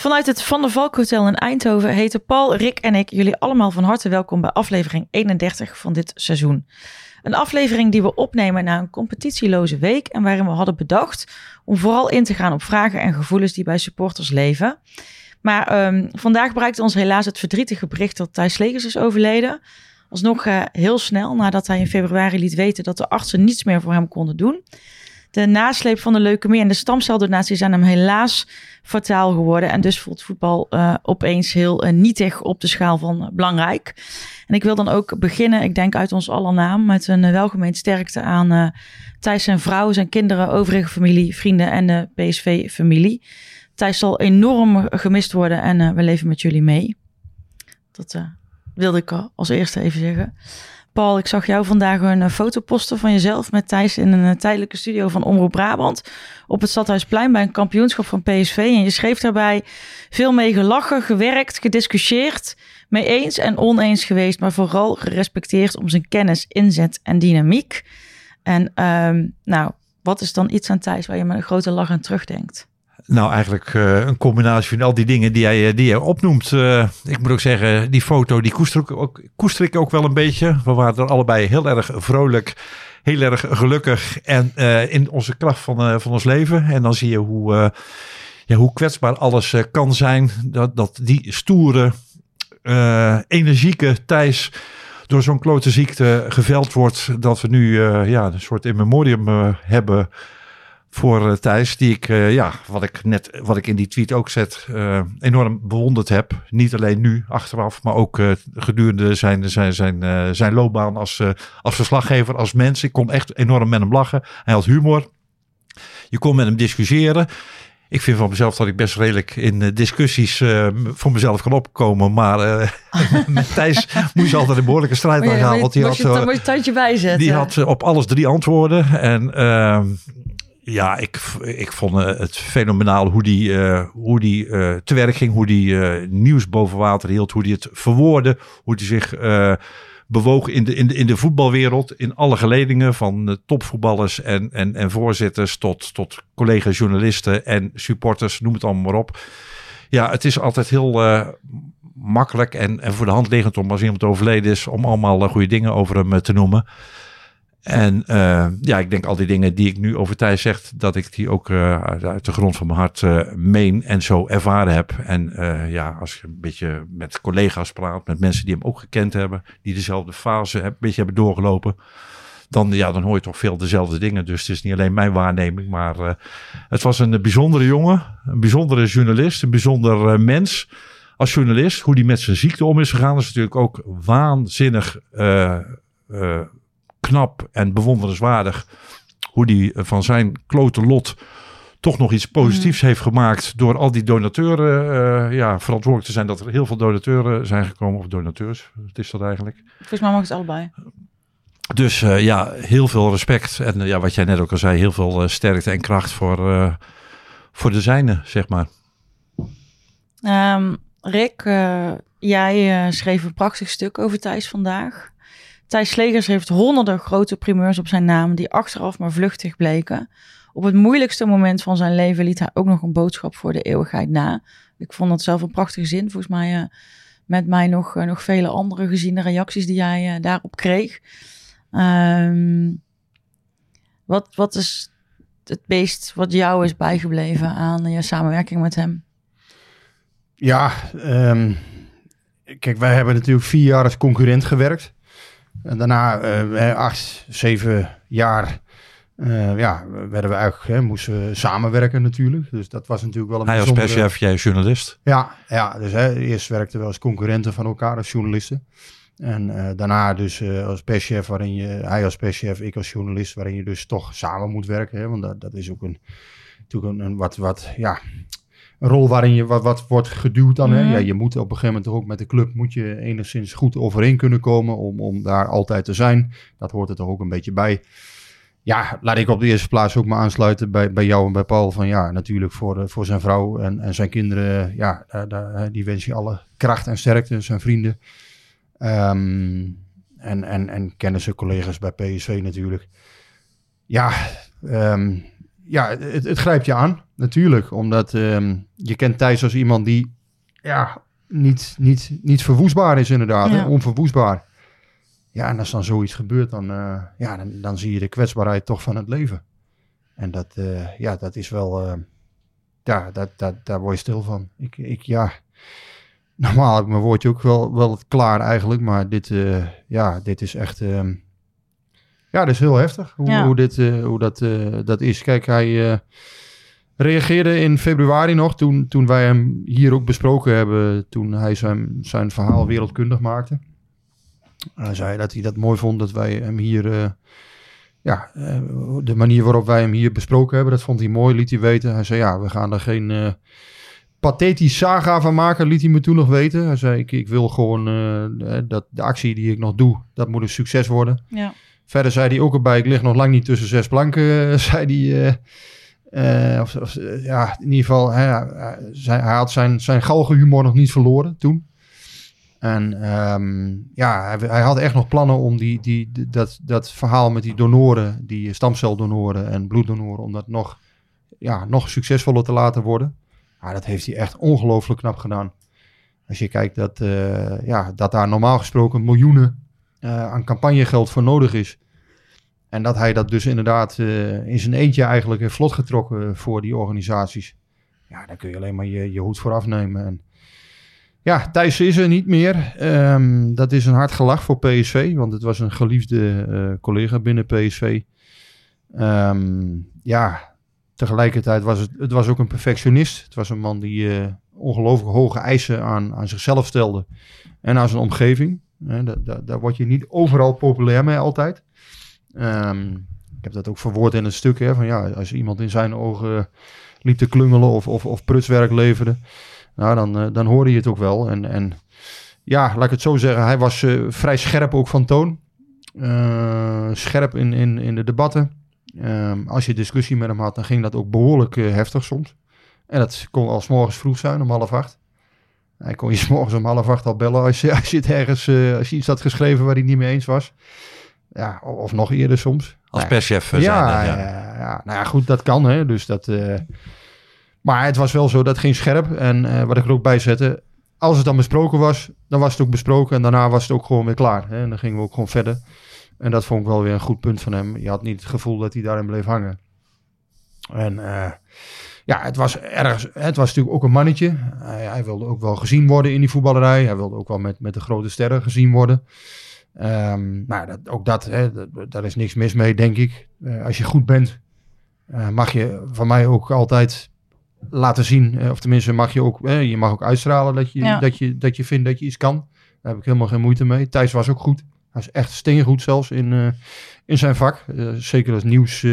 Vanuit het Van der Valk Hotel in Eindhoven heten Paul, Rick en ik jullie allemaal van harte welkom bij aflevering 31 van dit seizoen. Een aflevering die we opnemen na een competitieloze week en waarin we hadden bedacht om vooral in te gaan op vragen en gevoelens die bij supporters leven. Maar um, vandaag bereikte ons helaas het verdrietige bericht dat Thijs Legers is overleden. Alsnog uh, heel snel nadat hij in februari liet weten dat de artsen niets meer voor hem konden doen. De nasleep van de leukemie en de stamceldonatie zijn hem helaas fataal geworden. En dus voelt voetbal uh, opeens heel uh, nietig op de schaal van uh, belangrijk. En ik wil dan ook beginnen, ik denk uit ons aller naam, met een welgemeend sterkte aan Thijs zijn vrouw, zijn kinderen, overige familie, vrienden en de PSV-familie. Thijs zal enorm gemist worden en we leven met jullie mee. Dat wilde ik als eerste even zeggen. Paul, ik zag jou vandaag een eh, foto posten van jezelf met Thijs in een eh, tijdelijke studio van Omroep Brabant op het Stadhuisplein bij een kampioenschap van PSV. En je schreef daarbij veel mee gelachen, gewerkt, gediscussieerd, mee eens en oneens geweest, maar vooral gerespecteerd om zijn kennis, inzet en dynamiek. En um, nou, wat is dan iets aan Thijs waar je met een grote lach aan terugdenkt? Nou, eigenlijk uh, een combinatie van al die dingen die jij, die jij opnoemt. Uh, ik moet ook zeggen, die foto die koester ik, ook, koester ook wel een beetje. We waren er allebei heel erg vrolijk, heel erg gelukkig en in onze kracht van, van ons leven. En dan zie je hoe, ja, hoe kwetsbaar alles kan zijn. Dat, dat die stoere, energieke Thijs door zo'n klote ziekte geveld wordt. Dat we nu ja, een soort in memoriam hebben voor uh, Thijs, die ik, uh, ja, wat ik net, wat ik in die tweet ook zet, uh, enorm bewonderd heb. Niet alleen nu achteraf, maar ook gedurende zijn, zijn, zijn, zijn loopbaan als, als verslaggever, als mens. Ik kon echt enorm met hem lachen. Hij had humor. Je kon met hem discussiëren. Ik vind van mezelf dat ik best redelijk in discussies voor mezelf kan opkomen. Maar met Thijs moest je altijd een behoorlijke strijd aangaan. Want die had, je, moet je tandje bijzetten. Die had op alles drie antwoorden. En ehm, ja, ik, ik vond het fenomenaal hoe die, uh, hoe die uh, te werk ging, hoe die nieuws boven water hield, hoe die het verwoordde, hoe die zich bewoog in de, in, de, in de voetbalwereld, in alle geledingen, van topvoetballers en, en, en voorzitters tot, tot collega journalisten en supporters, noem het allemaal maar op. Ja, het is altijd heel makkelijk en, en voor de hand liggend om als iemand overleden is, om allemaal goede dingen over hem te noemen. En uh, ja, ik denk al die dingen die ik nu over Thijs zeg, dat ik die ook uh, uit de grond van mijn hart uh, meen en zo ervaren heb. En ja, als je een beetje met collega's praat, met mensen die hem ook gekend hebben, die dezelfde fase een beetje hebben doorgelopen, dan, ja, dan hoor je toch veel dezelfde dingen. Dus het is niet alleen mijn waarneming, maar het was een bijzondere jongen, een bijzondere journalist, een bijzonder mens. Als journalist, hoe die met zijn ziekte om is gegaan, is natuurlijk ook waanzinnig knap en bewonderenswaardig hoe die eh, van zijn klote lot toch nog iets positiefs mm. heeft gemaakt door al die donateuren uh, ja, verantwoordelijk te zijn dat er heel veel donateuren zijn gekomen of donateurs. Wat is dat eigenlijk? Volgens mij mag het allebei. Dus uh, ja, heel veel respect en uh, ja, wat jij net ook al zei, heel veel sterkte en kracht voor, voor de zijne, zeg maar. Um, Rick, jij schreef een prachtig stuk over Thijs vandaag. Thijs Slegers heeft honderden grote primeurs op zijn naam die achteraf maar vluchtig bleken. Op het moeilijkste moment van zijn leven liet hij ook nog een boodschap voor de eeuwigheid na. Ik vond dat zelf een prachtige zin. Volgens mij uh, met mij nog, uh, nog vele andere gezien de reacties die jij uh, daarop kreeg. Um, wat, wat is het meest wat jou is bijgebleven aan je samenwerking met hem? Ja, um, kijk, wij hebben natuurlijk vier jaar als concurrent gewerkt. En daarna, uh, acht, zeven jaar, uh, ja, werden we eigenlijk, hè, moesten we samenwerken natuurlijk. Dus dat was natuurlijk wel een Hij als perschef, jij journalist? Ja, ja dus hè, eerst werkten we als concurrenten van elkaar, als journalisten. En uh, daarna dus uh, als perschef, waarin je, hij als perschef, ik als journalist, waarin je dus toch samen moet werken. Hè, want dat, dat is ook een, natuurlijk een, een wat, wat, ja, een rol waarin je wat, wat wordt geduwd dan. Hè? Mhm. Ja, je moet op een gegeven moment ook met de club moet je enigszins goed overeen kunnen komen om, om daar altijd te zijn. Dat hoort er toch ook een beetje bij. Ja, laat ik op de eerste plaats ook maar aansluiten bij, bij jou en bij Paul. Van ja, natuurlijk voor, voor zijn vrouw en, en zijn kinderen. Ja, daar, daar, die wens je alle kracht en sterkte, zijn vrienden. Um, en, en, en kennissen, collega's bij PSV natuurlijk. Ja, um, ja, het, het grijpt je aan, natuurlijk. Omdat ehm, je kent Thijs als iemand die ja, niet, niet, niet verwoestbaar is inderdaad. Ja. Onverwoestbaar. Ja, en als dan zoiets gebeurt, dan, eh, ja, dan, dan zie je de kwetsbaarheid toch van het leven. En dat, eh, ja, dat is wel... eh, ja, dat, dat, daar word je stil van. Ik, ik, ja... Normaal heb ik mijn woordje ook wel, wel klaar eigenlijk. Maar dit, ja, dit is echt... ehm, ja, dat is heel heftig hoe, Ja. hoe, dit, eh, hoe dat, eh, dat is. Kijk, hij eh, reageerde in februari nog, toen, toen wij hem hier ook besproken hebben, toen hij zijn, zijn verhaal wereldkundig maakte. Hij zei dat hij dat mooi vond dat wij hem hier, ja, de manier waarop wij hem hier besproken hebben, dat vond hij mooi, liet hij weten. Hij zei, ja, we gaan er geen pathetisch saga van maken, liet hij me toen nog weten. Hij zei, ik, ik wil gewoon dat de actie die ik nog doe, dat moet een succes worden. Ja. Verder zei hij ook erbij, ik lig nog lang niet tussen zes planken, zei hij. eh, eh, of, of, eh, ja, in ieder geval, hij, hij, had zijn, zijn galgenhumor nog niet verloren toen. En ehm, ja, hij, had echt nog plannen om die, die, dat, dat verhaal met die donoren, die stamceldonoren en bloeddonoren, om dat nog, ja, nog succesvoller te laten worden. Ja, dat heeft hij echt ongelooflijk knap gedaan. Als je kijkt dat, ja, dat daar normaal gesproken miljoenen aan campagnegeld voor nodig is. En dat hij dat dus inderdaad eh, in zijn eentje eigenlijk heeft vlot getrokken voor die organisaties. Ja, daar kun je alleen maar je, je hoed voor afnemen. En ja, Thijs is er niet meer. Ehm, dat is een hard gelach voor PSV, want het was een geliefde eh, collega binnen PSV. Ehm, ja, tegelijkertijd was het, het was ook een perfectionist. Het was een man die eh, ongelooflijk hoge eisen aan, aan zichzelf stelde en aan zijn omgeving. Hè, da- da- daar word je niet overal populair mee altijd. Ehm, ik heb dat ook verwoord in het stuk. Van ja, als iemand in zijn ogen liep te klungelen of, of, of prutswerk leverde. Nou, dan, eh, dan hoorde je het ook wel. En, en ja, laat ik het zo zeggen. Hij was eh, vrij scherp ook van toon. Eh, scherp in, in, in de debatten. Ehm, als je discussie met hem had, dan ging dat ook behoorlijk eh, heftig soms. En dat kon al 's morgens vroeg zijn, om half acht. Hij kon je 's morgens om half acht al bellen als je, als je het ergens, eh, als je iets had geschreven waar hij niet mee eens was. Ja, of, of nog eerder soms. Als Nou, perschef eh, ja, zijn. ja. Ja, ja. nou ja, goed, dat kan. Hè. Dus dat, eh, Maar het was wel zo, dat ging scherp. En eh, wat ik er ook bij zette, als het dan besproken was, dan was het ook besproken. En daarna was het ook gewoon weer klaar. Hè. En dan gingen we ook gewoon verder. En dat vond ik wel weer een goed punt van hem. Je had niet het gevoel dat hij daarin bleef hangen. En ja, het was ergens, het was natuurlijk ook een mannetje. Hij, hij wilde ook wel gezien worden in die voetballerij. Hij wilde ook wel met, met de grote sterren gezien worden. Ehm, nou, dat, ook dat, hè, dat, daar is niks mis mee, denk ik. Eh, als je goed bent, eh, mag je van mij ook altijd laten zien. eh, of tenminste, mag je ook, je mag ook uitstralen dat je, Ja. dat, je, dat je vindt dat je iets kan. Daar heb ik helemaal geen moeite mee. Thijs was ook goed. Hij is echt steengoed zelfs in, in zijn vak. Zeker als nieuws,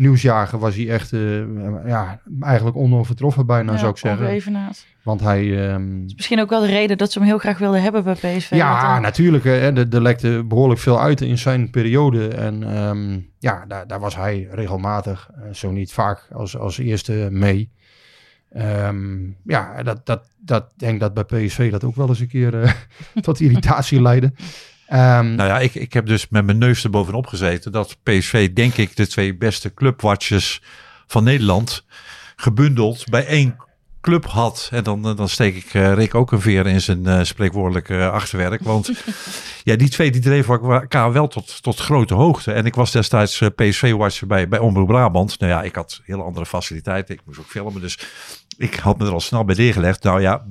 nieuwsjager was hij echt eh, ja, eigenlijk onovertroffen bijna, Ja, zou ik zeggen. Want hij... ehm, Misschien ook wel de reden dat ze hem heel graag wilden hebben bij PSV. ja, eh, natuurlijk. hè, Er, er lekte behoorlijk veel uit in zijn periode. En ehm, ja, daar, daar was hij regelmatig, eh, zo niet vaak, als, als eerste mee. Ehm, ja, dat, dat, dat denk dat bij PSV dat ook wel eens een keer tot irritatie leidde. Ehm, Nou ja, ik, ik heb dus met mijn neus er bovenop gezeten dat PSV, denk ik, de twee beste clubwatches van Nederland gebundeld bij één club had. En dan, eh, dan steek ik eh, Rick ook een veer in zijn eh, spreekwoordelijke achterwerk. Want ja, die twee die dreven elkaar wel tot, tot grote hoogte. En ik was destijds PSV-watcher bij, bij Omroep Brabant. Nou ja, ik had hele andere faciliteiten. Ik moest ook filmen, dus ik had me er al snel bij neergelegd. Nou ja,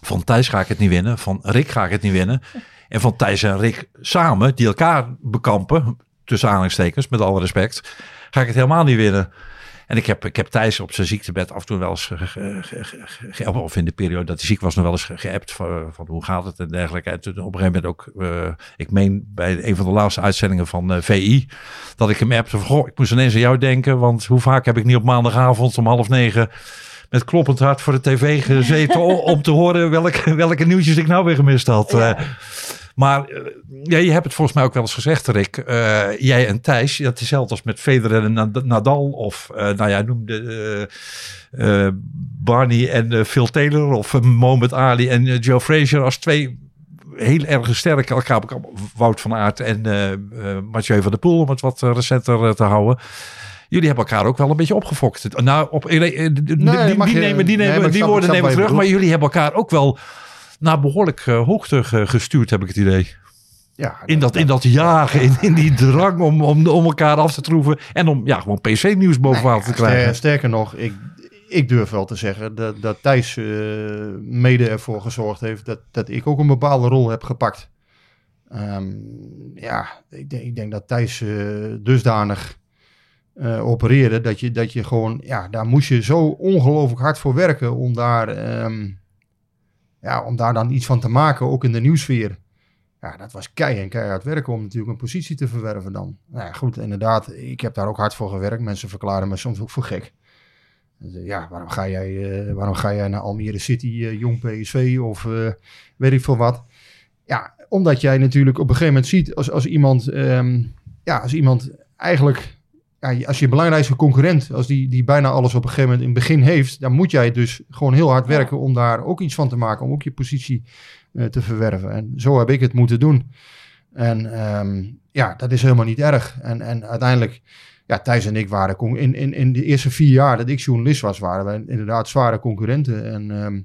van Thijs ga ik het niet winnen. Van Rick ga ik het niet winnen. En van Thijs en Rick samen, die elkaar bekampen, tussen aanhalingstekens, met alle respect, ga ik het helemaal niet winnen. En ik heb, ik heb Thijs op zijn ziektebed af en toe wel eens, ge- ge- ge- ge- ge- of in de periode dat hij ziek was, nog wel eens ge- geappt van, van hoe gaat het en dergelijke. En toen op een gegeven moment ook, eh, ik meen bij een van de laatste uitzendingen van eh, VI, dat ik hem appte van, goh, ik moest ineens aan jou denken, want hoe vaak heb ik niet op maandagavond om half negen met kloppend hart voor de tv gezeten om te horen welke, welke nieuwtjes ik nou weer gemist had. Ja. Eh, maar eh, ja, je hebt het volgens mij ook wel eens gezegd, Rick. Eh, jij en Thijs, dat is hetzelfde als met Federer en Nad- Nadal. Of, eh, nou ja, noem de eh, Barney en Phil Taylor. Of Mohamed Ali en Joe Frazier als twee heel erg sterke elkaar. Wout van Aert en Mathieu van der Poel, om het wat recenter te houden. jullie hebben elkaar ook wel een beetje opgefokt. Nou, op, die, nemen, die, nemen, die snap- woorden nemen terug. Maar jullie hebben elkaar ook wel naar behoorlijk eh, hoogte ge- gestuurd, heb ik het idee. Ja, In dat, in dat jagen, in, in die drang om, om, om elkaar af te troeven. En om ja, gewoon PC-nieuws boven water te krijgen. Sterker nog, ik, ik durf wel te zeggen dat, dat Thijs eh, mede ervoor gezorgd heeft dat, dat ik ook een bepaalde rol heb gepakt. Ehm, ja, ik denk, ik denk dat Thijs eh, dusdanig eh, opereerde dat je, dat je gewoon, ja, daar moest je zo ongelooflijk hard voor werken om daar, ehm, ja, om daar dan iets van te maken, ook in de nieuwsfeer. Ja, dat was kei keihard werken om natuurlijk een positie te verwerven dan. Nou ja, goed, inderdaad, ik heb daar ook hard voor gewerkt. Mensen verklaren me soms ook voor gek. Dus, eh, Ja, waarom ga jij, eh, waarom ga jij naar Almere City, eh, jong PSV of weet ik veel wat. Ja, omdat jij natuurlijk op een gegeven moment ziet als, als iemand, ehm, ja, als iemand eigenlijk, ja, als je belangrijkste concurrent, als die, die bijna alles op een gegeven moment in het begin heeft, dan moet jij dus gewoon heel hard werken om daar ook iets van te maken, om ook je positie eh, te verwerven. En zo heb ik het moeten doen. En ehm, ja, dat is helemaal niet erg. En, en uiteindelijk, ja, Thijs en ik waren in, in, in de eerste vier jaar dat ik journalist was, waren wij inderdaad zware concurrenten. En ehm,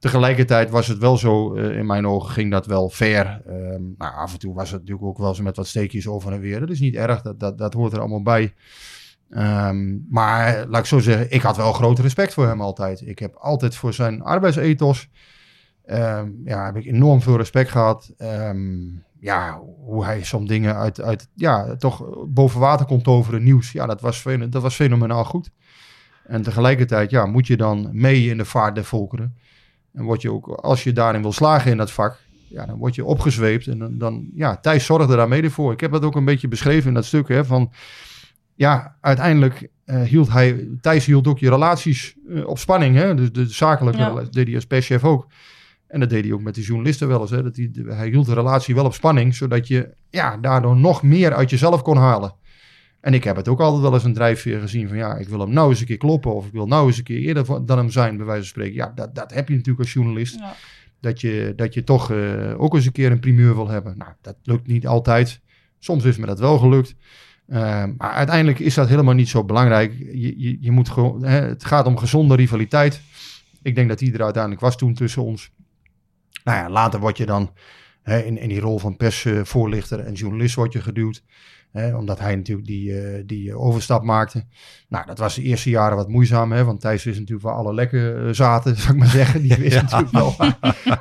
tegelijkertijd was het wel zo, eh, in mijn ogen ging dat wel fair. Ehm, nou, af en toe was het natuurlijk ook wel zo met wat steekjes over en weer. Dat is niet erg, dat, dat, dat hoort er allemaal bij. Ehm, maar laat ik zo zeggen, ik had wel groot respect voor hem altijd. Ik heb altijd voor zijn arbeidsethos, ehm, ja, heb ik enorm veel respect gehad. Ja, hoe hij soms dingen uit, uit, ja, toch boven water kon toveren, nieuws. Ja, dat was, dat was fenomenaal goed. En tegelijkertijd, ja, moet je dan mee in de vaart der volkeren. En word je ook, als je daarin wil slagen in dat vak, ja, dan word je opgezweept. En dan, dan ja, Thijs zorgde daar mede voor. Ik heb dat ook een beetje beschreven in dat stuk, hè, van, ja, uiteindelijk eh, hield hij, Thijs hield ook je relaties eh, op spanning, hè. Dus de zakelijke Ja. deed hij als perschef ook. En dat deed hij ook met de journalisten wel eens. Hè? Dat hij, hij hield de relatie wel op spanning, zodat je ja, daardoor nog meer uit jezelf kon halen. En ik heb het ook altijd wel eens een drijfveer gezien van ja, ik wil hem nou eens een keer kloppen of ik wil nou eens een keer eerder dan hem zijn, bij wijze van spreken. Ja, dat, dat heb je natuurlijk als journalist. Ja. Dat, je, dat je toch eh, ook eens een keer een primeur wil hebben. Nou, dat lukt niet altijd. Soms is me dat wel gelukt. Eh, maar uiteindelijk is dat helemaal niet zo belangrijk. Je, je, je moet gewoon, hè, het gaat om gezonde rivaliteit. Ik denk dat die er uiteindelijk was toen tussen ons. Nou ja, later word je dan hè, in, in die rol van persvoorlichter en journalist word je geduwd. Hè, omdat hij natuurlijk die, eh, die eh, overstap maakte. Nou, dat was de eerste jaren wat moeizaam. Hè, want Thijs wist natuurlijk waar alle lekken eh, zaten, zou ik maar zeggen. Die wist Ja. natuurlijk wel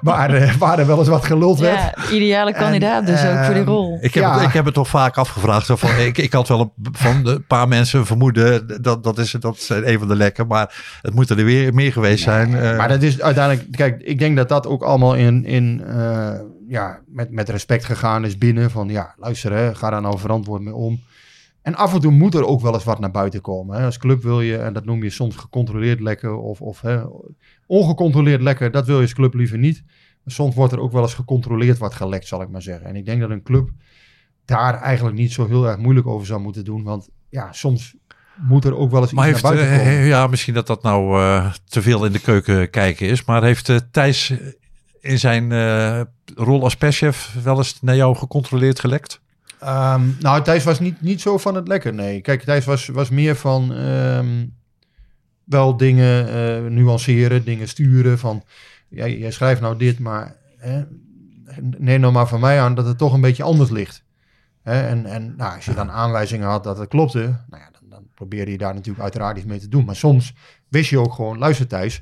waar, eh, waar er wel eens wat geluld werd. Ja, ideale kandidaat dus ook voor die ehm, rol. Ik heb, Ja. het, ik heb het toch vaak afgevraagd. Zo van, ik, ik had wel een, van de paar mensen vermoeden dat dat is, dat is een van de lekken. Maar het moeten er weer meer geweest zijn. Eh, Maar dat is uiteindelijk, kijk, ik denk dat dat ook allemaal in, in eh, ja, met, met respect gegaan is binnen. Van ja, luister, hè, ga daar nou verantwoord mee om. En af en toe moet er ook wel eens wat naar buiten komen. Hè. Als club wil je, en dat noem je soms gecontroleerd lekker of, of hè, ongecontroleerd lekker, dat wil je als club liever niet. Maar soms wordt er ook wel eens gecontroleerd wat gelekt, zal ik maar zeggen. En ik denk dat een club daar eigenlijk niet zo heel erg moeilijk over zou moeten doen. Want ja, soms moet er ook wel eens maar iets heeft, naar buiten eh, komen. ja, misschien dat dat nou eh, te veel in de keuken kijken is. Maar heeft eh, Thijs in zijn eh, rol als perschef wel eens naar jou gecontroleerd gelekt? Ehm, nou, Thijs was niet, niet zo van het lekker, nee. Kijk, Thijs was, was meer van ehm, wel dingen eh, nuanceren, dingen sturen. Van, jij, jij schrijft nou dit, maar hè, neem nou maar van mij aan dat het toch een beetje anders ligt. Hè, en en nou, als je dan aanwijzingen had dat het klopte, nou ja, dan, dan probeerde je daar natuurlijk uiteraard iets mee te doen. Maar soms wist je ook gewoon, luister Thijs,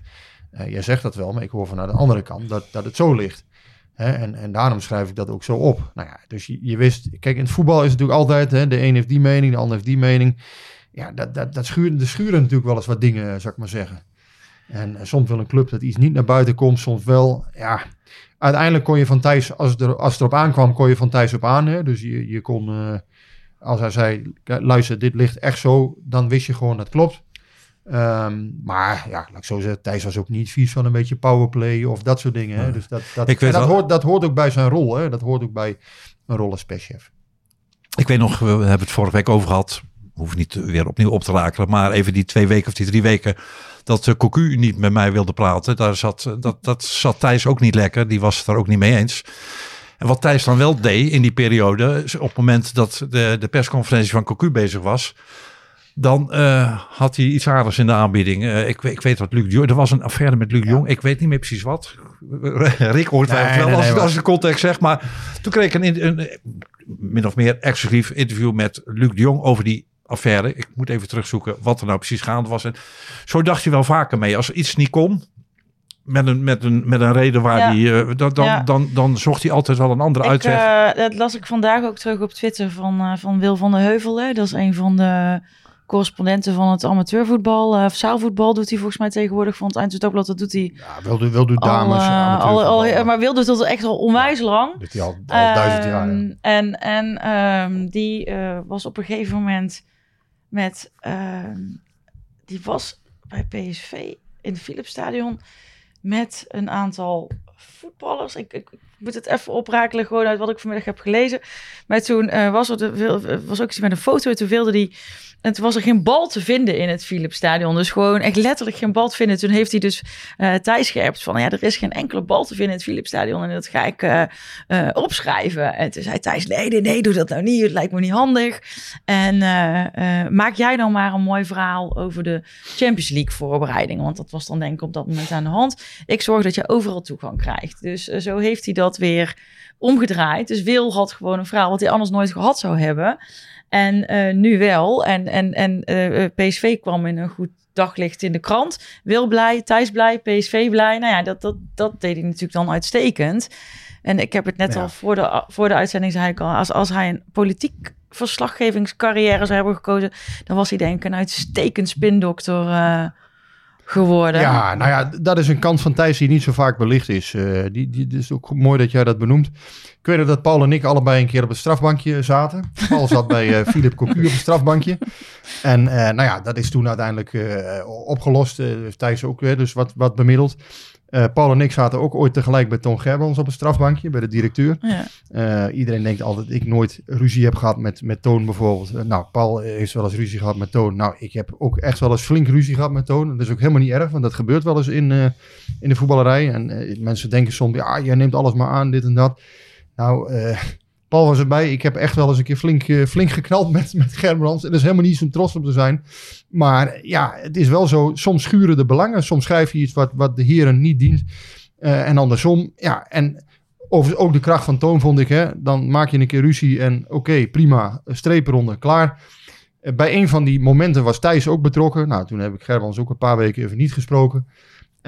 eh, jij zegt dat wel, maar ik hoor vanuit de andere kant dat, dat het zo ligt. Hè, en, en daarom schrijf ik dat ook zo op. Nou ja, dus je, je wist, kijk, in het voetbal is het natuurlijk altijd, hè, de een heeft die mening, de ander heeft die mening. Ja, dat, dat, dat schuren, er schuren natuurlijk wel eens wat dingen, zou ik maar zeggen. En, soms wil een club dat iets niet naar buiten komt, soms wel. Ja, uiteindelijk kon je van Thijs, als er, als het erop aankwam, kon je van Thijs op aan. Hè? Dus je, je kon, eh, als hij zei, "Kijk, luister, dit ligt echt zo, dan wist je gewoon dat klopt. Ehm, maar ja, laat ik zo zeggen, Thijs was ook niet vies van een beetje powerplay of dat soort dingen. Hè? Dus dat, dat, Ik weet dat, hoort, dat hoort ook bij zijn rol. Hè? Dat hoort ook bij een rol als perschef. Ik weet nog, we hebben het vorige week over gehad. Hoef niet weer opnieuw op te rakelen. Maar even die twee weken of die drie weken. Dat uh, Cocu niet met mij wilde praten. Daar zat, dat, dat zat Thijs ook niet lekker. Die was het daar ook niet mee eens. En wat Thijs dan wel deed in die periode. Op het moment dat de, de persconferentie van Cocu bezig was. Dan uh, had hij iets aardigs in de aanbieding. Uh, ik, ik, weet wat Luc Jong... Er was een affaire met Luc ja. Jong. Ik weet niet meer precies wat. Rick hoort nee, wel nee, als, nee, als de context zeg. Maar toen kreeg ik een, een, een min of meer exclusief interview met Luc de Jong over die affaire. Ik moet even terugzoeken wat er nou precies gaande was. En zo dacht je wel vaker mee. Als er iets niet kon, met een, met een, met een reden waar ja. die, uh, dan, dan, ja. dan, dan zocht hij altijd wel een andere ik, uitweg. Uh, dat las ik vandaag ook terug op Twitter van, uh, van Wil van der Heuvel. Hè? Dat is een van de correspondenten van het amateurvoetbal. of zaalvoetbal doet hij volgens mij tegenwoordig van het Eindhoven dat doet hij. Ja, wil doet, wil doet dames. Al, al, al, maar wil doet dat echt al onwijs lang. Doet hij al, al duizend jaar. Ja. En, en um, die was op een gegeven moment met... Ehm, die was bij PSV in het Philipsstadion met een aantal voetballers. Ik, ik, moet het even oprakelen, gewoon uit wat ik vanmiddag heb gelezen. Maar toen uh, was er was ook iets met een foto. Toen wilde die en toen was er geen bal te vinden in het Philipsstadion. Dus gewoon echt letterlijk geen bal te vinden. Toen heeft hij dus uh, Thijs geërpt van... ja, er is geen enkele bal te vinden in het Philipsstadion. En dat ga ik uh, uh, opschrijven. En toen zei Thijs, nee, nee, nee, doe dat nou niet. Het lijkt me niet handig. En maak jij dan maar een mooi verhaal over de Champions League voorbereiding. Want dat was dan denk ik op dat moment aan de hand. Ik zorg dat je overal toegang krijgt. Dus zo heeft hij dat weer omgedraaid. Dus Wil had gewoon een verhaal wat hij anders nooit gehad zou hebben... En uh, nu wel. En, en, en uh, eh, PSV kwam in een goed daglicht in de krant. Wil blij, Thijs blij, PSV blij. Nou ja, dat, dat, dat deed hij natuurlijk dan uitstekend. En ik heb het net ja. al voor de, voor de uitzending zei ik al. Als, als hij een politiek verslaggevingscarrière zou hebben gekozen... dan was hij denk ik een uitstekend spindokter... Uh, geworden. Ja, nou ja, dat is een kant van Thijs die niet zo vaak belicht is. Uh, die, die, is ook mooi dat jij dat benoemt. Ik weet dat Paul en ik allebei een keer op het strafbankje zaten. Paul zat bij uh, Philip Cocu op het strafbankje. En uh, nou ja, dat is toen uiteindelijk opgelost. Thijs ook weer, dus wat, wat bemiddeld. Uh, Paul en ik zaten ook ooit tegelijk bij Tom Gerbrands op een strafbankje, bij de directeur. Ja. Uh, iedereen denkt altijd dat ik nooit ruzie heb gehad met, met Toon bijvoorbeeld. Uh, nou, Paul heeft wel eens ruzie gehad met Toon. Nou, ik heb ook echt wel eens flink ruzie gehad met Toon. Dat is ook helemaal niet erg, want dat gebeurt wel eens in, in de voetballerij. En mensen denken soms, ja, jij neemt alles maar aan, dit en dat. Nou, Paul was erbij. Ik heb echt wel eens een keer flink, uh, flink geknald met, met Gerbrands. En dat is helemaal niet zo'n trots op te zijn. Maar ja, het is wel zo. Soms schuren de belangen. Soms schrijf je iets wat, wat de heren niet dient. Uh, en andersom. Ja, en over, ook de kracht van toon vond ik. Hè, dan maak je een keer ruzie en oké, okay, prima. Strepen klaar. Uh, bij een van die momenten was Thijs ook betrokken. Nou, toen heb ik Gerbrands ook een paar weken even niet gesproken.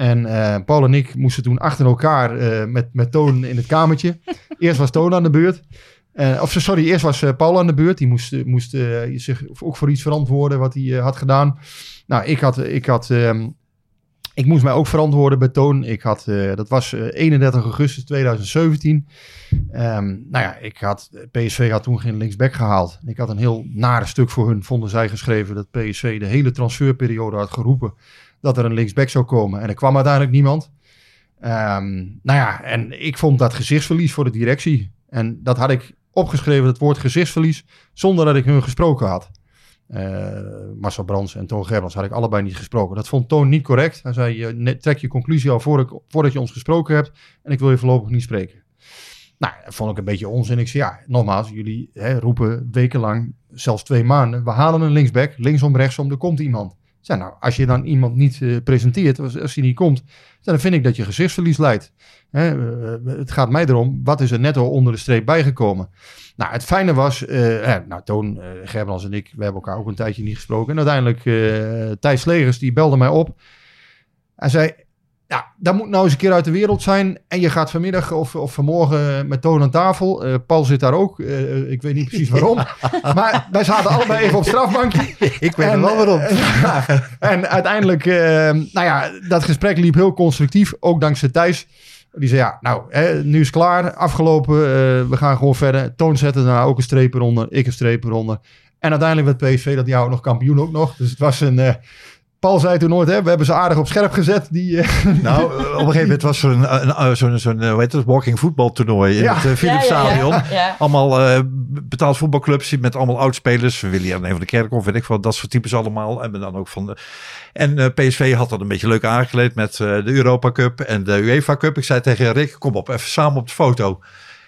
En uh, Paul en ik moesten toen achter elkaar uh, met, met Toon in het kamertje. Eerst was Toon aan de beurt. Uh, of sorry, eerst was Paul aan de beurt. Die moest, moest zich ook voor iets verantwoorden wat hij had gedaan. Nou, ik had, ik had um, ik moest mij ook verantwoorden bij Toon. Ik had, dat was 31 augustus 2017. Um, nou ja, ik had, PSV had toen geen linksback gehaald. Ik had een heel nare stuk voor hun, vonden zij geschreven, dat PSV de hele transferperiode had geroepen dat er een linksback zou komen. En er kwam uiteindelijk niemand. Um, nou ja, en ik vond dat gezichtsverlies voor de directie. En dat had ik opgeschreven, het woord gezichtsverlies, zonder dat ik hun gesproken had. Uh, Marcel Brands en Toon Gerbrands had ik allebei niet gesproken. Dat vond Toon niet correct. Hij zei, je trek je conclusie al voor ik, voordat je ons gesproken hebt. En ik wil je voorlopig niet spreken. Nou, dat vond ik een beetje onzin. Ik zei, ja, nogmaals, jullie hè, roepen wekenlang, zelfs twee maanden. We halen een linksback, linksom, rechtsom, er komt iemand. Zeg nou, als je dan iemand niet uh, presenteert, als, hij niet komt, dan vind ik dat je gezichtsverlies leidt. Hè, uh, het gaat mij erom, wat is er netto onder de streep bijgekomen? Nou, het fijne was, nou, Toon, uh, Gerbrands en ik, we hebben elkaar ook een tijdje niet gesproken. En uiteindelijk, Thijs Slegers, die belde mij op. Hij zei, ja, dat moet nou eens een keer uit de wereld zijn. En je gaat vanmiddag of, of vanmorgen met Toon aan tafel. Uh, Paul zit daar ook. Uh, ik weet niet precies waarom. Maar wij zaten allebei even op strafbankje. ik weet en, wel waarom. en uiteindelijk, uh, nou ja, dat gesprek liep heel constructief. Ook dankzij Thijs. Die zei, ja, nou, hè, nu is klaar. Afgelopen. we gaan gewoon verder. Toon zette daar ook een streep eronder. Ik een streep eronder. En uiteindelijk werd PSV dat jaar ook nog kampioen ook nog. Dus het was een Paul zei toen nooit, hè, we hebben ze aardig op scherp gezet. Die, uh... Nou, op een gegeven moment was er een, een, zo'n, zo'n hoe heet het, walking voetbaltoernooi in ja. het uh, Philipsstadion. Ja, ja, allemaal uh, betaald voetbalclubs met allemaal oudspelers. William een van de Kerkhoff, weet ik wat, dat soort types allemaal. En dan ook van de... En PSV had dat een beetje leuk aangekleed met de Europa Cup en de UEFA Cup. Ik zei tegen Rick, kom op, even samen op de foto.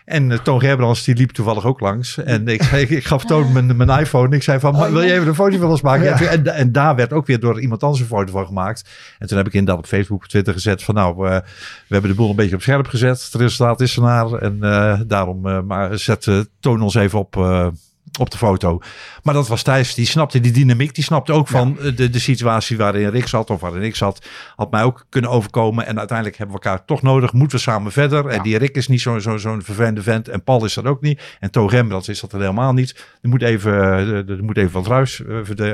En uh, Toon Gerbrands, die liep toevallig ook langs. En ik, ik gaf Toon mijn, mijn iPhone. Ik zei van, oh, wil je even een foto van ons maken? Ja. En, en, daar werd ook weer door iemand anders een foto van gemaakt. En toen heb ik inderdaad op Facebook, Twitter gezet van, nou, uh, we hebben de boel een beetje op scherp gezet. Het resultaat is er naar. En uh, daarom, maar zet Toon ons even op op de foto. Maar dat was Thijs, die snapte die dynamiek. Die snapte ook van de, de situatie waarin Rick zat of waarin ik zat. Had mij ook kunnen overkomen. En uiteindelijk hebben we elkaar toch nodig. Moeten we samen verder. En die Rick is niet zo'n zo, zo'n vervelende vent. En Paul is dat ook niet. En To Rembrandt is dat er helemaal niet. Er moet even, er moet even van het ruis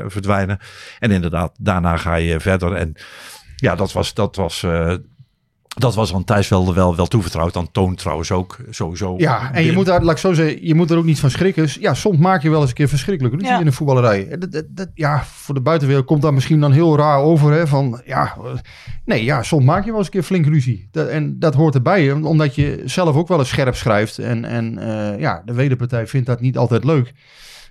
verdwijnen. En inderdaad, daarna ga je verder. En ja, dat was, dat was uh, dat was aan Thijs wel, wel, wel toevertrouwd. Aan Toon trouwens ook sowieso. Ja, en je moet daar, laat ik zo zeggen, je moet er ook niet van schrikken. Ja, soms maak je wel eens een keer verschrikkelijk ruzie ja. in een voetballerij. Dat, dat, dat, ja, voor de buitenwereld komt dat misschien dan heel raar over. Hè, van, ja, nee, ja, soms maak je wel eens een keer flink ruzie. Dat, en dat hoort erbij, omdat je zelf ook wel eens scherp schrijft. En, en uh, ja, de wederpartij vindt dat niet altijd leuk.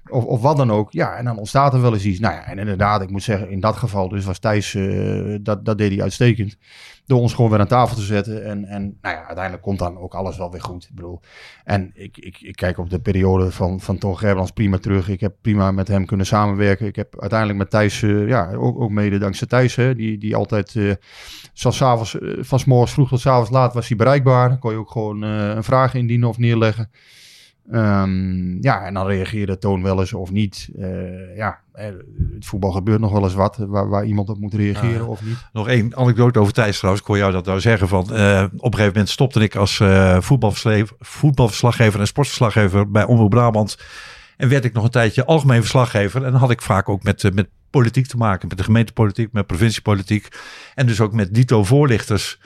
Of, of wat dan ook. Ja, en dan ontstaat er wel eens iets. Nou ja, en inderdaad, ik moet zeggen, in dat geval dus was Thijs, uh, dat, dat deed hij uitstekend door ons gewoon weer aan tafel te zetten. En, en nou ja, uiteindelijk komt dan ook alles wel weer goed. Ik bedoel, en ik, ik, ik kijk op de periode van, van Ton Gerbrands prima terug. Ik heb prima met hem kunnen samenwerken. Ik heb uiteindelijk met Thijs, uh, ja, ook, ook mede dankzij Thijs, hè, die, die altijd, uh, zoals avonds, van s morgens vroeg tot s avonds laat was hij bereikbaar. Dan kon je ook gewoon een vraag indienen of neerleggen. Um, ja, en dan reageerde Toon wel eens of niet. Uh, ja, het voetbal gebeurt nog wel eens wat waar, waar iemand op moet reageren of niet. Nog één anekdote over Thijs trouwens. Ik hoor jou dat nou zeggen van... Uh, op een gegeven moment stopte ik als voetbalverslaggever en sportverslaggever bij Omroep Brabant. En werd ik nog een tijdje algemeen verslaggever. En dan had ik vaak ook met, met politiek te maken. Met de gemeentepolitiek, met provinciepolitiek. En dus ook met dito voorlichters.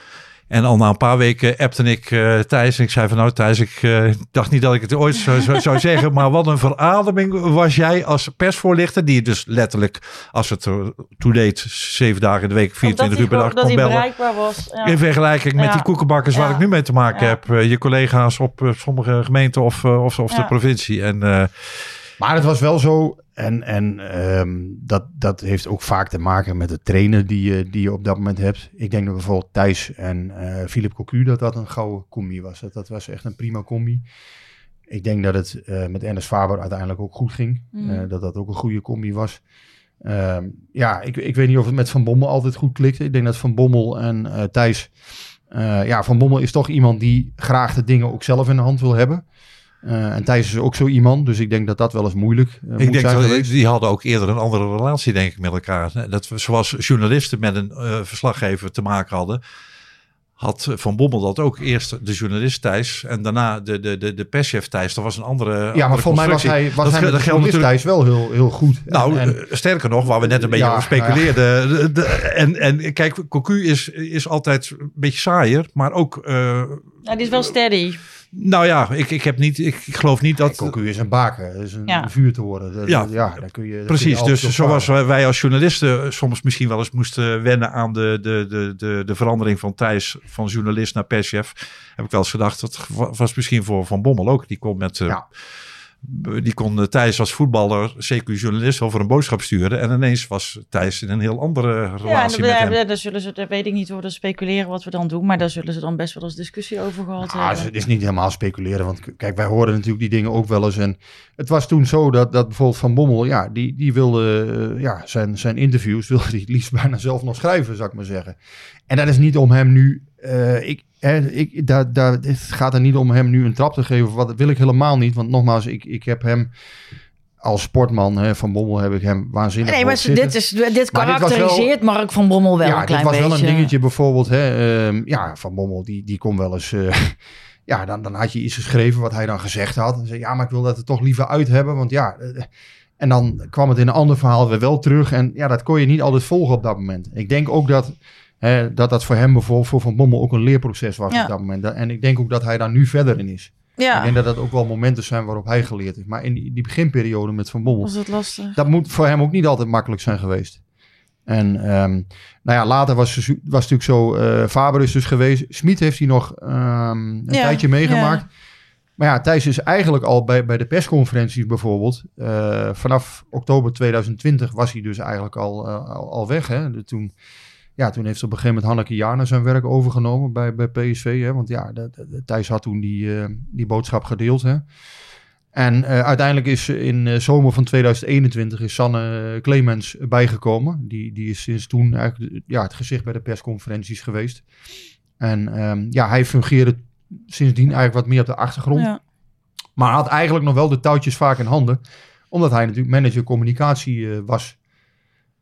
En al na een paar weken appte ik uh, Thijs. En ik zei van nou Thijs, ik uh, dacht niet dat ik het ooit zou, zou, zou zeggen. Maar wat een verademing was jij als persvoorlichter. Die dus letterlijk, als het er toe deed, zeven dagen in de week, 24 uur per dag kon bellen. bereikbaar was. Ja. In vergelijking met die koekenbakkers waar ik nu mee te maken heb. Je collega's op sommige gemeenten of, of, of de provincie. En, maar het was wel zo, en, en um, dat, dat heeft ook vaak te maken met de trainer die je, die je op dat moment hebt. Ik denk dat bijvoorbeeld Thijs en uh, Philip Cocu, dat dat een gouden combi was. Dat, dat was echt een prima combi. Ik denk dat het uh, met Ernest Faber uiteindelijk ook goed ging. Mm. Uh, dat dat ook een goede combi was. Um, ja, ik, ik weet niet of het met Van Bommel altijd goed klikte. Ik denk dat Van Bommel en Thijs... ja, Van Bommel is toch iemand die graag de dingen ook zelf in de hand wil hebben. Uh, en Thijs is ook zo iemand, dus ik denk dat dat wel eens moeilijk uh, ik denk dat, Die hadden ook eerder een andere relatie, denk ik, met elkaar. Dat we, zoals journalisten met een uh, verslaggever te maken hadden, had Van Bommel dat ook. Eerst de journalist Thijs en daarna de, de, de, de perschef Thijs. Dat was een andere Ja, maar volgens mij was hij, was dat, hij dat geldt natuurlijk Thijs wel heel, heel goed. Nou, en, sterker nog, waar we net een beetje ja, over speculeerden. Ja. De, de, en, en kijk, Cocu is, is altijd een beetje saaier, maar ook... ja, die is wel steady. Nou ja, ik, ik, heb niet, ik, ik geloof niet dat... Cocu is een baken, is een ja. vuur te worden. Dat, ja, ja dan kun je, precies. Kun je dus zoals wij als journalisten soms misschien wel eens moesten wennen aan de, de, de, de, de verandering van Thijs van journalist naar perschef, heb ik wel eens gedacht, dat was misschien voor Van Bommel ook. Die komt met... Uh, ja die kon Thijs als voetballer, zeker journalist, over een boodschap sturen. En ineens was Thijs in een heel andere relatie ja, met hem. Daar zullen ze, daar weet ik niet hoe speculeren wat we dan doen. Maar daar zullen ze dan best wel eens discussie over gehad nou, Het is niet helemaal speculeren. Want kijk, wij hoorden natuurlijk die dingen ook wel eens. En het was toen zo dat, dat bijvoorbeeld Van Bommel, ja, die, die wilde uh, ja, zijn, zijn interviews, wilde hij het liefst bijna zelf nog schrijven, zou ik maar zeggen. En dat is niet om hem nu... Uh, ik, ik, daar, daar, het gaat er niet om hem nu een trap te geven. Wat wil ik helemaal niet. Want nogmaals, ik, ik heb hem als sportman hè, van Bommel heb ik hem waanzinnig Nee, maar dit, is, dit karakteriseert dit Mark van Bommel wel ja, een klein beetje. Ja, dit was wel een dingetje bijvoorbeeld. Hè, um, ja, Van Bommel die, die kon wel eens... Uh, ja, dan, dan had je iets geschreven wat hij dan gezegd had. En zei, ja, maar ik wil dat er toch liever uit hebben. Want ja... Uh, en dan kwam het in een ander verhaal weer wel terug. En ja, dat kon je niet altijd volgen op dat moment. Ik denk ook dat Hè, dat dat voor hem bijvoorbeeld, voor Van Bommel ook een leerproces was op dat moment. En ik denk ook dat hij daar nu verder in is. Ja. Ik denk dat dat ook wel momenten zijn waarop hij geleerd heeft. Maar in die, die beginperiode met Van Bommel... Was het lastig. Dat moet voor hem ook niet altijd makkelijk zijn geweest. En um, nou ja, later was, was natuurlijk zo... Uh, Faber is dus geweest. Smit heeft hij nog um, een ja, tijdje meegemaakt. Ja. Maar ja, Thijs is eigenlijk al bij, bij de persconferenties bijvoorbeeld... Uh, vanaf oktober 2020 was hij dus eigenlijk al, uh, al, al weg. Hè? De, toen ja, toen heeft op een gegeven moment Hanneke Jana zijn werk overgenomen bij, bij PSV. Hè? Want ja, de, de, Thijs had toen die, uh, die boodschap gedeeld. Hè? En uh, uiteindelijk is in uh, zomer van 2021 is Sanne Clemens bijgekomen. Die, die is sinds toen eigenlijk ja, het gezicht bij de persconferenties geweest. En um, ja, hij fungeerde sindsdien eigenlijk wat meer op de achtergrond. Ja. Maar had eigenlijk nog wel de touwtjes vaak in handen. Omdat hij natuurlijk manager communicatie was.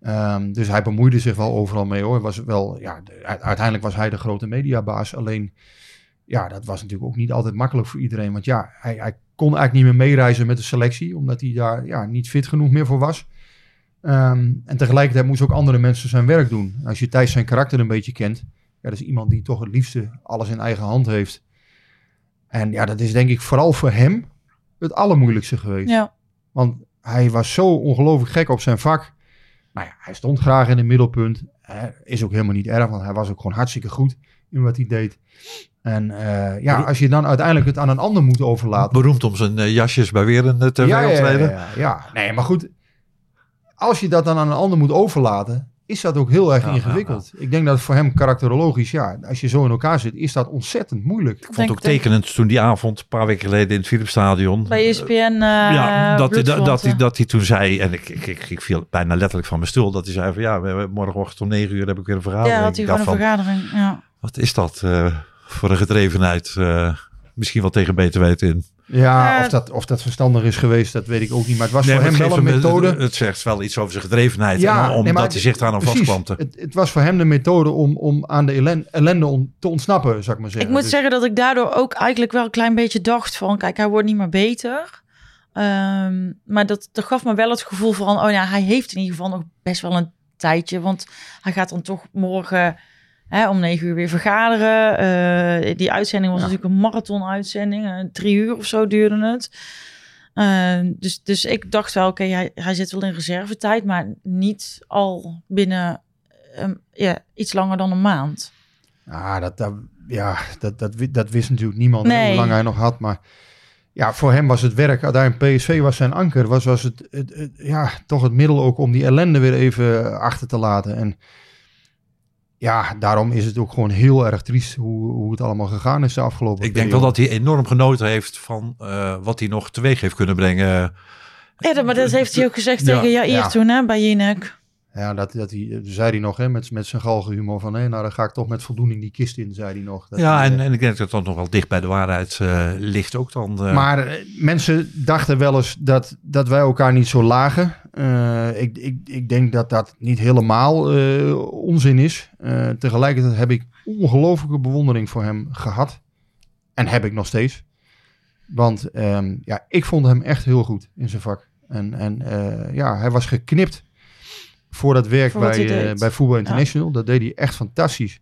Um, dus hij bemoeide zich wel overal mee hoor. Was wel, ja, uiteindelijk was hij de grote mediabaas. Alleen, ja, dat was natuurlijk ook niet altijd makkelijk voor iedereen. Want ja, hij, hij kon eigenlijk niet meer meereizen met de selectie. Omdat hij daar ja, niet fit genoeg meer voor was. Um, en tegelijkertijd moest ook andere mensen zijn werk doen. Als je Thijs zijn karakter een beetje kent. Ja, dat is iemand die toch het liefste alles in eigen hand heeft. En ja, dat is denk ik vooral voor hem het allermoeilijkste geweest. Ja. Want hij was zo ongelooflijk gek op zijn vak. Nou ja, hij stond graag in het middelpunt. is ook helemaal niet erg, want hij was ook gewoon hartstikke goed in wat hij deed. En uh, ja, als je dan uiteindelijk het aan een ander moet overlaten. Beroemd om zijn uh, jasjes bij weer een tv ja, ja, ja, ja, nee, maar goed. Als je dat dan aan een ander moet overlaten, is dat ook heel erg ingewikkeld. Ik denk dat voor hem karakterologisch, ja, als je zo in elkaar zit, is dat ontzettend moeilijk. Ik vond het ook tekenend toen die avond, een paar weken geleden in het Philipsstadion. Bij ESPN. Uh, ja, dat, dat, dat, hij, dat hij toen zei, en ik, ik, ik, ik, viel bijna letterlijk van mijn stoel, dat hij zei van ja, morgenochtend om negen uur heb ik weer een vergadering. Ja, had hij gewoon een vergadering. Ja. Wat is dat uh, voor een gedrevenheid? Uh, misschien wel tegen beter weten in. Ja, of, dat, of dat verstandig is geweest, dat weet ik ook niet. Maar het was voor hem wel een methode. Het, het, zegt wel iets over zijn gedrevenheid. Ja, omdat nee, hij zich daar aan vastklampte. Het, het, was voor hem de methode om, om aan de ellende te ontsnappen, zou ik maar zeggen. Ik moet dus- zeggen dat ik daardoor ook eigenlijk wel een klein beetje dacht van... Kijk, hij wordt niet meer beter. Um, maar dat, dat gaf me wel het gevoel van... Oh ja, hij heeft in ieder geval nog best wel een tijdje. Want hij gaat dan toch morgen Hè, om negen uur weer vergaderen. Uh, die uitzending was natuurlijk een marathon-uitzending. Uh, drie uur of zo duurde het. Uh, dus, dus ik dacht wel, oké, okay, hij, hij zit wel in reservetijd, maar niet al binnen um, ja, iets langer dan een maand. Ah, dat, dat, ja, dat, dat, dat wist natuurlijk niemand nee. hoe lang hij nog had. Maar ja, voor hem was het werk, uiteindelijk PSV was zijn anker, was, was het, het, het, ja, toch het middel ook om die ellende weer even achter te laten. En ja, daarom is het ook gewoon heel erg triest hoe, hoe het allemaal gegaan is de afgelopen Ik denk wel dat hij enorm genoten heeft van uh, wat hij nog teweeg heeft kunnen brengen. Ja, maar dat heeft hij ook gezegd ja, tegen Jair ja. toen hè, bij Jinek. Ja, dat, dat hij, zei hij nog hè, met, met zijn galgenhumor van... hé, nou dan ga ik toch met voldoening die kist in, zei hij nog. Dat ja, en, en ik denk dat dat nog wel dicht bij de waarheid uh, ligt ook dan. Uh... Maar uh, mensen dachten wel eens dat, dat wij elkaar niet zo lagen. ik, ik, ik denk dat dat niet helemaal onzin is. tegelijkertijd heb ik ongelooflijke bewondering voor hem gehad. En heb ik nog steeds. Want um, ja, ik vond hem echt heel goed in zijn vak. En, en ja, hij was geknipt voor dat werk bij, uh, bij Voetbal International. Dat deed hij echt fantastisch.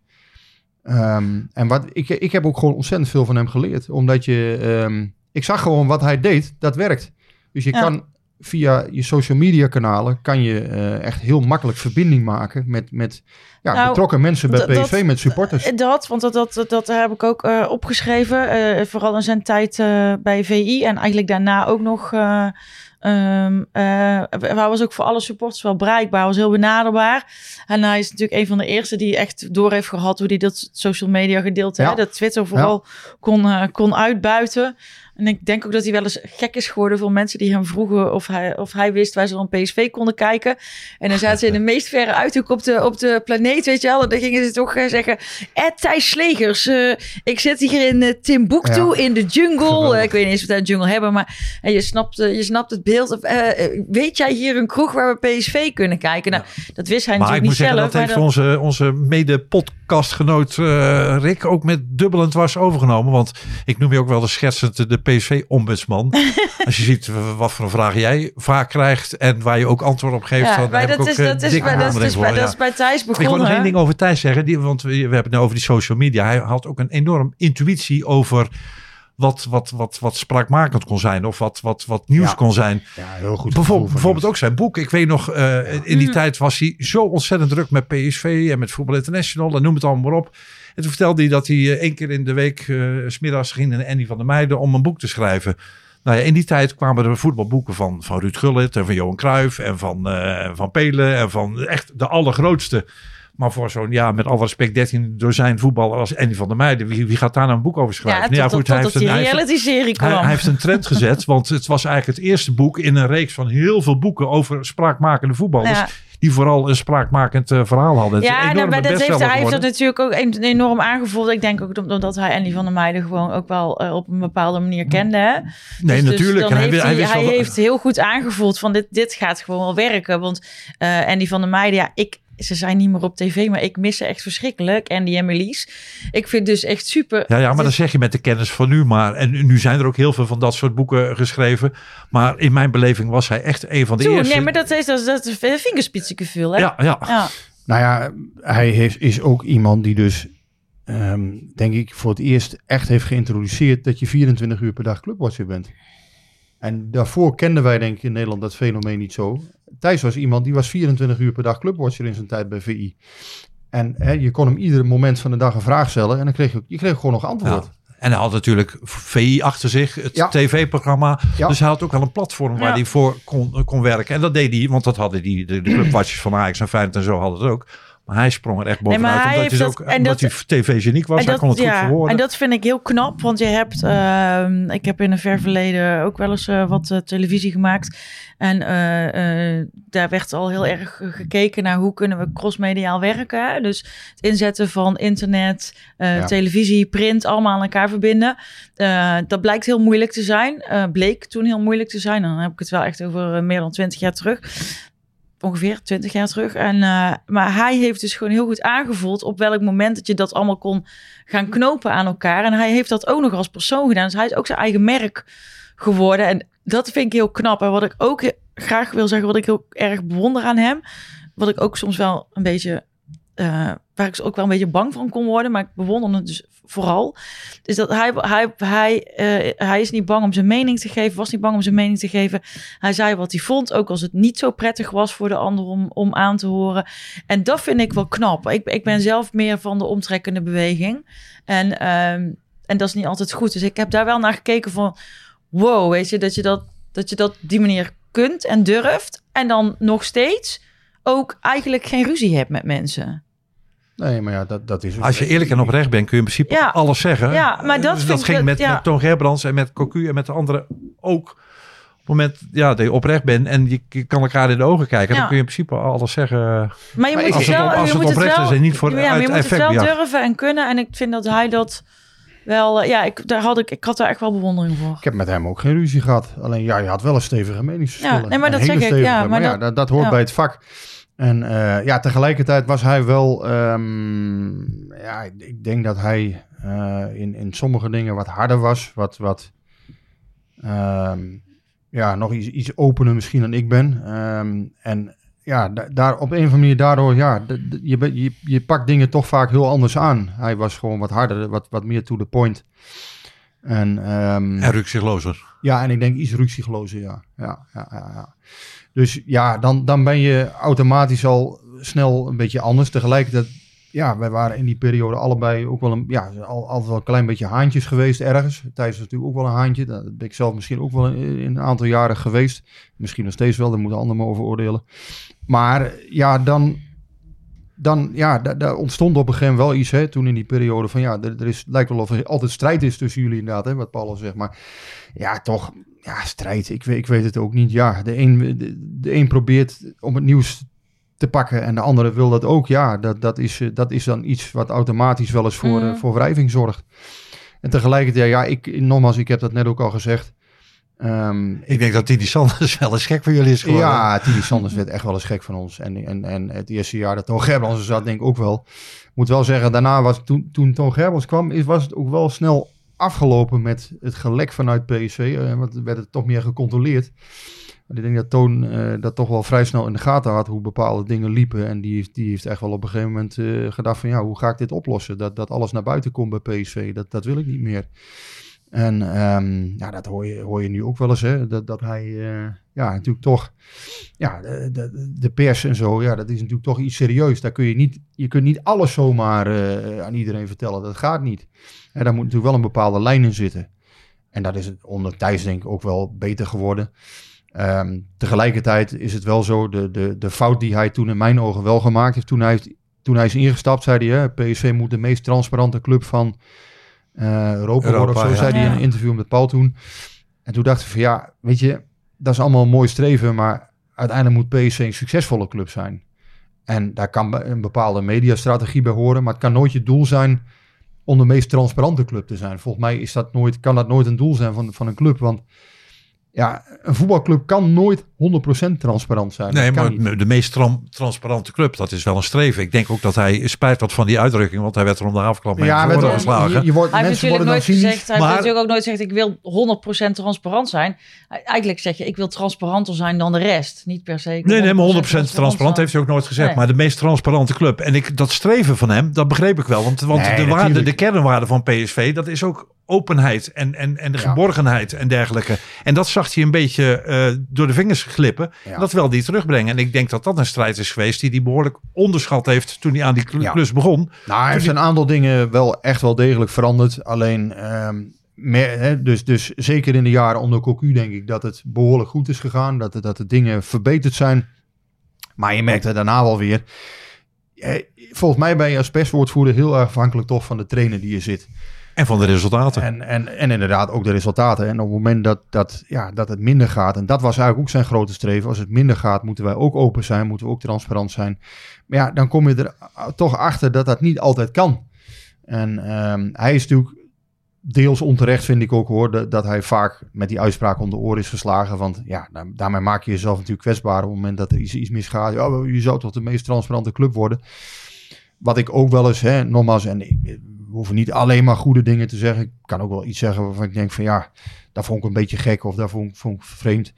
Um, en wat, ik, ik heb ook gewoon ontzettend veel van hem geleerd. Omdat je, um, ik zag gewoon wat hij deed, dat werkt. Dus je ja. kan via je social media kanalen, kan je uh, echt heel makkelijk verbinding maken met, met ja, nou, betrokken mensen bij PSV, dat, met supporters. Eh, dat, want dat, dat, dat heb ik ook uh, opgeschreven. Uh, vooral in zijn tijd bij VI en eigenlijk daarna ook nog Um, uh, hij was ook voor alle supporters wel bereikbaar, was heel benaderbaar. En hij is natuurlijk een van de eerste die echt door heeft gehad hoe hij dat social media gedeelte, ja. hè, dat Twitter vooral ja. kon, uh, kon uitbuiten. En ik denk ook dat hij wel eens gek is geworden voor mensen die hem vroegen of hij, of hij wist waar ze dan PSV konden kijken. En dan zaten ze in de meest verre uithoek op de, op de planeet, weet je wel. En dan gingen ze toch uh, zeggen, Ed Thijs Slegers, uh, ik zit hier in uh, Timbuktu ja. in de jungle. ik weet niet eens of we een jungle hebben, maar en je, snapt, je snapt het beeld. weet jij hier een kroeg waar we PSV kunnen kijken? Nou, dat wist hij maar natuurlijk niet zelf. Maar ik moet zeggen, dat heeft onze, onze mede-podcastgenoot Rick ook met dubbelend was overgenomen. Want ik noem je ook wel de schetsend de PSV-ombudsman. Als je ziet wat voor een vraag jij vaak krijgt en waar je ook antwoord op geeft. Ja, maar dat, is, dat, is bij, dat, is bij, dat is bij Thijs begonnen. Ik wil nog één ding over Thijs zeggen, die, want we, we hebben het nu over die social media. Hij had ook een enorm intuïtie over wat, wat, wat, wat spraakmakend kon zijn of wat, wat, wat nieuws ja. kon zijn. Ja, heel goed. Bijvoorbeeld, bijvoorbeeld ook zijn boek. Ik weet nog, uh, in die mm. tijd was hij zo ontzettend druk met PSV en met Voetbal International en noem het allemaal maar op. En toen vertelde hij dat hij uh, één keer in de week, uh, smiddags ging naar Andy van der Meijden om een boek te schrijven. Nou ja, in die tijd kwamen er voetbalboeken van, van Ruud Gullit en van Johan Cruijff en van, uh, van Pelen en van echt de allergrootste. Maar voor zo'n, ja, met alle respect, 13 dozijn voetballer als Andy van der Meijden. Wie, wie gaat daar nou een boek over schrijven? Ja, Nou tot, hij tot heeft een- reality-serie kwam. hij, hij heeft een trend gezet, want het was eigenlijk het eerste boek in een reeks van heel veel boeken over spraakmakende voetballers. Ja. Die vooral een spraakmakend eh, verhaal hadden. Het Ja, nou, maar dat heeft, hij heeft dat natuurlijk ook een- enorm aangevoeld. Ik denk ook omdat hij Andy van der Meijden gewoon ook wel eh, op een bepaalde manier kende. Hè? Nee, Dus- dus natuurlijk. en hij, heeft hij heeft heel goed aangevoeld van dit, dit gaat gewoon wel werken. Want eh Andy van der Meijden, ja, ik, ze zijn niet meer op tv, maar ik mis ze echt verschrikkelijk. Andy en Melis. Ik vind dus echt super. Ja, ja, maar dat is- zeg je met de kennis van nu maar. En nu zijn er ook heel veel van dat soort boeken geschreven. Maar in mijn beleving was hij echt een van de Toen, eerste. nee, maar dat is, dat is, dat vingerspitsengevoel, hè? Ja, ja. ja. Nou ja, hij heeft, is ook iemand die dus, ehm, denk ik, voor het eerst echt heeft geïntroduceerd dat je 24 uur per dag clubwatcher bent. En daarvoor kenden wij denk ik in Nederland dat fenomeen niet zo. Thijs was iemand die was 24 uur per dag clubwatcher in zijn tijd bij VI. En hè, je kon hem ieder moment van de dag een vraag stellen en dan kreeg je, je kreeg gewoon nog antwoord. Ja. En hij had natuurlijk VI achter zich, het Ja. tv-programma. Ja. Dus hij had ook wel een platform waar Ja. hij voor kon, kon werken. En dat deed hij, want dat hadden die, de, de clubwatchers van Ajax en Feyenoord en zo hadden het ook. Maar hij sprong er echt bovenuit. omdat hij, dus dat- ook, en omdat dat- hij tv-geniek was. hij kon het goed verwoorden. En dat vind ik heel knap, want je hebt, ehm, ik heb in een ver verleden ook wel eens eh, wat eh, televisie gemaakt. En eh, daar werd al heel erg gekeken naar hoe kunnen we crossmediaal werken. Dus het inzetten van internet, Ja. televisie, print, allemaal aan elkaar verbinden. Dat blijkt heel moeilijk te zijn. Bleek toen heel moeilijk te zijn. Dan heb ik het wel echt over meer dan twintig jaar terug ongeveer 20 jaar terug. En, eh, maar hij heeft dus gewoon heel goed aangevoeld op welk moment dat je dat allemaal kon gaan knopen aan elkaar. En hij heeft dat ook nog als persoon gedaan. Dus hij is ook zijn eigen merk geworden. En dat vind ik heel knap. En wat ik ook graag wil zeggen, wat ik heel erg bewonder aan hem. Wat ik ook soms wel een beetje, eh, waar ik ook wel een beetje bang van kon worden. Maar ik bewonder het dus vooral. Is dat hij, hij, hij, eh, hij is niet bang om zijn mening te geven. Was niet bang om zijn mening te geven. Hij zei wat hij vond, ook als het niet zo prettig was voor de ander om, om aan te horen. En dat vind ik wel knap. Ik, ik ben zelf meer van de omtrekkende beweging. En, ehm, en dat is niet altijd goed. Dus ik heb daar wel naar gekeken van... wow, weet je, dat je dat, dat je dat die manier kunt en durft. En dan nog steeds ook eigenlijk geen ruzie hebt met mensen. Nee, maar ja, dat, dat is... Als je eerlijk en oprecht bent, kun je in principe Ja. alles zeggen. Ja, maar dat Dus vind dat ik ging dat- met, ja. met Toon Gerbrands en met Cocu en met de anderen ook. Op het moment ja, dat je oprecht bent en je, je kan elkaar in de ogen kijken, Ja. dan kun je in principe alles zeggen. Maar je Maar moet als het wel, als je het moet het oprecht wel, is en niet voor ja, maar je moet het wel ja. durven en kunnen. En ik vind dat hij dat wel, eh, ja, ik, daar had ik, ik had daar echt wel bewondering voor. Ik heb met hem ook geen ruzie gehad. Alleen ja, je had wel een stevige meningsverschillen. Ja, nee, maar dat zeg ik, ja, maar ja, dat- dat, dat hoort ja. bij het vak. En eh, ja, tegelijkertijd was hij wel... ehm, ja, ik, denk dat hij eh, in, in sommige dingen wat harder was. Wat, wat ehm, ja, nog iets, iets opener misschien dan ik ben. Ehm, en ja, da- daar op een of andere manier daardoor... Ja, je, je, je pakt dingen toch vaak heel anders aan. Hij was gewoon wat harder, wat, wat meer to the point. En, ehm, En ja, en ik denk iets ruksiglozer, ja. Ja, ja, ja, ja. Dus ja, dan, dan ben je automatisch al snel een beetje anders. Tegelijkertijd, ja, wij waren in die periode allebei ook wel een, ja, al, altijd wel een klein beetje haantjes geweest ergens. Thijs natuurlijk ook wel een haantje. Dat ben ik zelf misschien ook wel in, in een aantal jaren geweest. Misschien nog steeds wel, daar moeten anderen maar over oordelen. Maar ja, dan, dan ja, da- daar ontstond op een gegeven moment wel iets, hè, toen in die periode van ja, er, er is, lijkt wel of er altijd strijd is tussen jullie inderdaad, hè, wat Paul al zegt. Maar ja, toch, ja, strijd, ik weet, ik weet het ook niet. Ja, de een, de, de een probeert om het nieuws te pakken en de andere wil dat ook. Ja, dat, dat, is, eh, dat is dan iets wat automatisch wel eens voor, eh, voor wrijving zorgt. En tegelijkertijd, ja, ik, nogmaals, ik heb dat net ook al gezegd. Ehm, Ik denk dat Didi Sanders wel eens gek voor jullie is geworden. ja, Tilly Sanders werd echt wel eens gek van ons. En, en, en het eerste jaar dat Toon Gerbrands er zat, denk ik ook wel. Moet wel zeggen, daarna was toen, toen Toon Gerbrands kwam, is, was het ook wel snel afgelopen met het gelek vanuit PSV. eh, want er werd het toch meer gecontroleerd. Maar ik denk dat Toon eh, dat toch wel vrij snel in de gaten had hoe bepaalde dingen liepen. En die, heeft- die heeft echt wel op een gegeven moment eh, gedacht van ja, hoe ga ik dit oplossen? Dat, dat alles naar buiten komt bij PSV, dat, dat wil ik niet meer. En ehm, ja, dat hoor je, hoor je nu ook wel eens, hè? Dat, dat hij eh, ja, natuurlijk toch, ja, de, de, de pers en zo, ja, dat is natuurlijk toch iets serieus. Daar kun je niet, je kunt niet alles zomaar eh, aan iedereen vertellen. Dat gaat niet. Hè, daar moet natuurlijk wel een bepaalde lijn in zitten. En dat is onder Thijs denk ik ook wel beter geworden. Ehm, tegelijkertijd is het wel zo, de, de, de fout die hij toen in mijn ogen wel gemaakt heeft, toen hij toen hij is ingestapt, zei hij, hè, PSV moet de meest transparante club van eh, Europa, worden. Of Europa, zo ja. zei hij in een interview met Paul toen. En toen dacht ik van ja, weet je, dat is allemaal een mooi streven, maar uiteindelijk moet PSV een succesvolle club zijn. En daar kan een bepaalde mediastrategie bij horen, maar het kan nooit je doel zijn om de meest transparante club te zijn. Volgens mij is dat nooit, kan dat nooit een doel zijn van, van een club, want ja, een voetbalclub kan nooit 100% transparant zijn. Nee, maar niet. de meest tram- transparante club, dat is wel een streven. Ik denk ook dat hij spijt had van die uitdrukking, want hij werd er om de havenklap mee Ja, geslagen. je, je wordt, Hij heeft mensen natuurlijk nooit cynisch. gezegd, hij Maar- heeft natuurlijk ook nooit gezegd, ik wil 100% transparant zijn. Eigenlijk zeg je, ik wil transparanter zijn dan de rest. Niet per se. Nee, nee, maar 100% transparant heeft hij ook nooit gezegd. Nee. Maar de meest transparante club. En ik, dat streven van hem, dat begreep ik wel. Want, want Nee, de, waarde, de kernwaarde van PSV, dat is ook openheid en, en, en de Ja. geborgenheid en dergelijke. En dat zag hij een beetje eh, door de vingers glippen. Ja. Dat wil hij terugbrengen. En ik denk dat dat een strijd is geweest die hij behoorlijk onderschat heeft toen hij aan die Ja. klus begon. Nou, hij heeft een aantal dingen wel echt wel degelijk veranderd. Alleen, ehm, meer, hè, dus, dus zeker in de jaren onder Cocu denk ik dat het behoorlijk goed is gegaan. Dat, de- dat de dingen verbeterd zijn. Maar je merkt er daarna wel weer. eh, Volgens mij ben je als perswoordvoerder heel erg afhankelijk toch van de trainer die je zit. En van de resultaten. En, en, en inderdaad ook de resultaten. En op het moment dat, dat, ja, dat het minder gaat, en dat was eigenlijk ook zijn grote streven. Als het minder gaat, moeten wij ook open zijn, moeten we ook transparant zijn. Maar ja, dan kom je er toch achter dat dat niet altijd kan. En ehm, hij is natuurlijk deels onterecht, vind ik ook hoor, dat, hij vaak met die uitspraak om de oren is geslagen. Want ja, da- daarmee maak je jezelf natuurlijk kwetsbaar op het moment dat er iets, iets misgaat. Ja, je zou toch de meest transparante club worden. Wat ik ook wel eens, hè, nogmaals, en hoeven niet alleen maar goede dingen te zeggen. Ik kan ook wel iets zeggen waarvan ik denk van ja, daar vond ik een beetje gek of daar vond, ik- vond ik vreemd.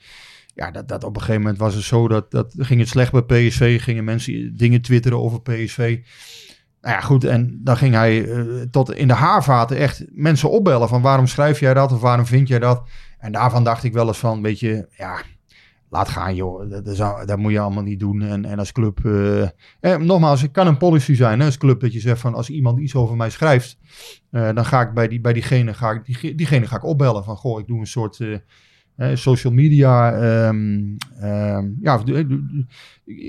Ja, dat, dat op een gegeven moment was het zo dat, dat ging het slecht bij PSV. Gingen mensen dingen twitteren over PSV. Nou ja, goed. En dan ging hij eh, tot in de haarvaten echt mensen opbellen van waarom schrijf jij dat of waarom vind jij dat? En daarvan dacht ik wel eens van, weet je, ja, laat gaan joh. Dat, moet je allemaal niet doen. En, en als club, eh, eh, nogmaals, het kan een policy zijn hè, als club dat je zegt van als iemand iets over mij schrijft, eh, dan ga ik bij, die, bij diegene, ga ik, die, diegene ga ik opbellen van goh, ik doe een soort social media, ehm, ehm, ja, ik, doe-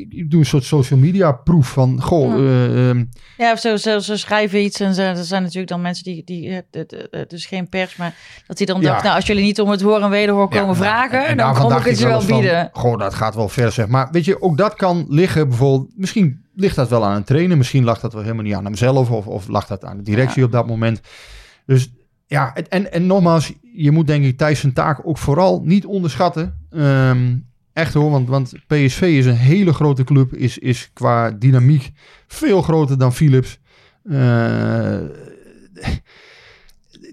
ik, doe een soort social media proef van goh, Ja. eh, ehm, Ja, of zo, zo, ze schrijven iets en ze, er zijn natuurlijk dan mensen die, die eh, dus geen pers, maar dat die dan Ja. dacht, nou, als jullie niet om het horen en wederhoor komen Ja, vragen, en- en dan kom ik het je wel van, bieden. goh, dat gaat wel ver zeg. Maar weet je, ook dat kan liggen bijvoorbeeld, misschien ligt dat wel aan een trainer, misschien lag dat wel helemaal niet aan hemzelf of, of lag dat aan de directie op dat moment. Dus ja, en, en nogmaals, je moet denk ik Thijs zijn taak ook vooral niet onderschatten. Ehm, echt hoor, want, want PSV is een hele grote club, is, is qua dynamiek veel groter dan Philips. Eh,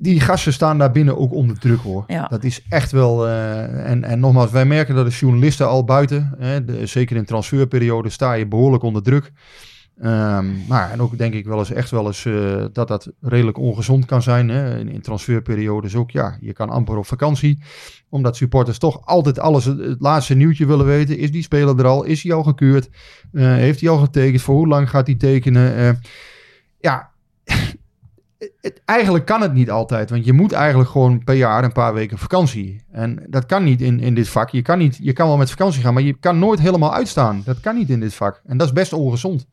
die gasten staan daar binnen ook onder druk hoor. Ja. Dat is echt wel. eh, en, en nogmaals, wij merken dat de journalisten al buiten, hè, de, zeker in transferperiode, sta je behoorlijk onder druk. Ehm, maar en ook denk ik wel eens echt wel eens eh, dat dat redelijk ongezond kan zijn. Hè. In, in transferperiodes ook, ja, je kan amper op vakantie. Omdat supporters toch altijd alles, het, laatste nieuwtje willen weten. Is die speler er al? Is hij al gekeurd? Eh, heeft hij al getekend? Voor hoe lang gaat hij tekenen? Eh, ja, het, eigenlijk kan het niet altijd. Want je moet eigenlijk gewoon per jaar een paar weken vakantie. En dat kan niet in, in dit vak. Je kan, niet, je kan wel met vakantie gaan, maar je kan nooit helemaal uitstaan. Dat kan niet in dit vak. En dat is best ongezond.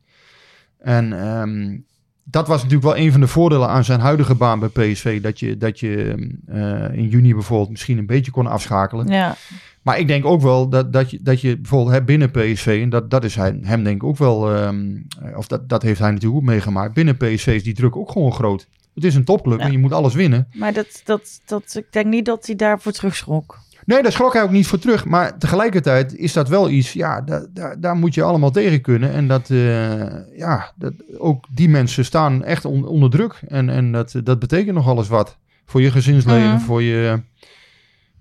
En ehm, dat was natuurlijk wel een van de voordelen aan zijn huidige baan bij PSV. Dat je, dat je eh, in juni bijvoorbeeld misschien een beetje kon afschakelen. Ja, Maar ik denk ook wel dat, dat, je, dat je bijvoorbeeld binnen PSV, en dat, dat is hij, hem denk ik ook wel, ehm, of dat, dat heeft hij natuurlijk ook meegemaakt. Binnen PSV is die druk ook gewoon groot. Het is een topclub Ja. en je moet alles winnen. maar dat, dat, dat, ik denk niet dat hij daarvoor terugschrok. Nee, daar schrok hij ook niet voor terug. Maar tegelijkertijd is dat wel iets, ja, daar, daar, daar moet je allemaal tegen kunnen. En dat, eh, ja, dat, ook die mensen staan echt on- onder druk. En, en dat, dat betekent nogal eens wat. Voor je gezinsleven, Mhm. voor je...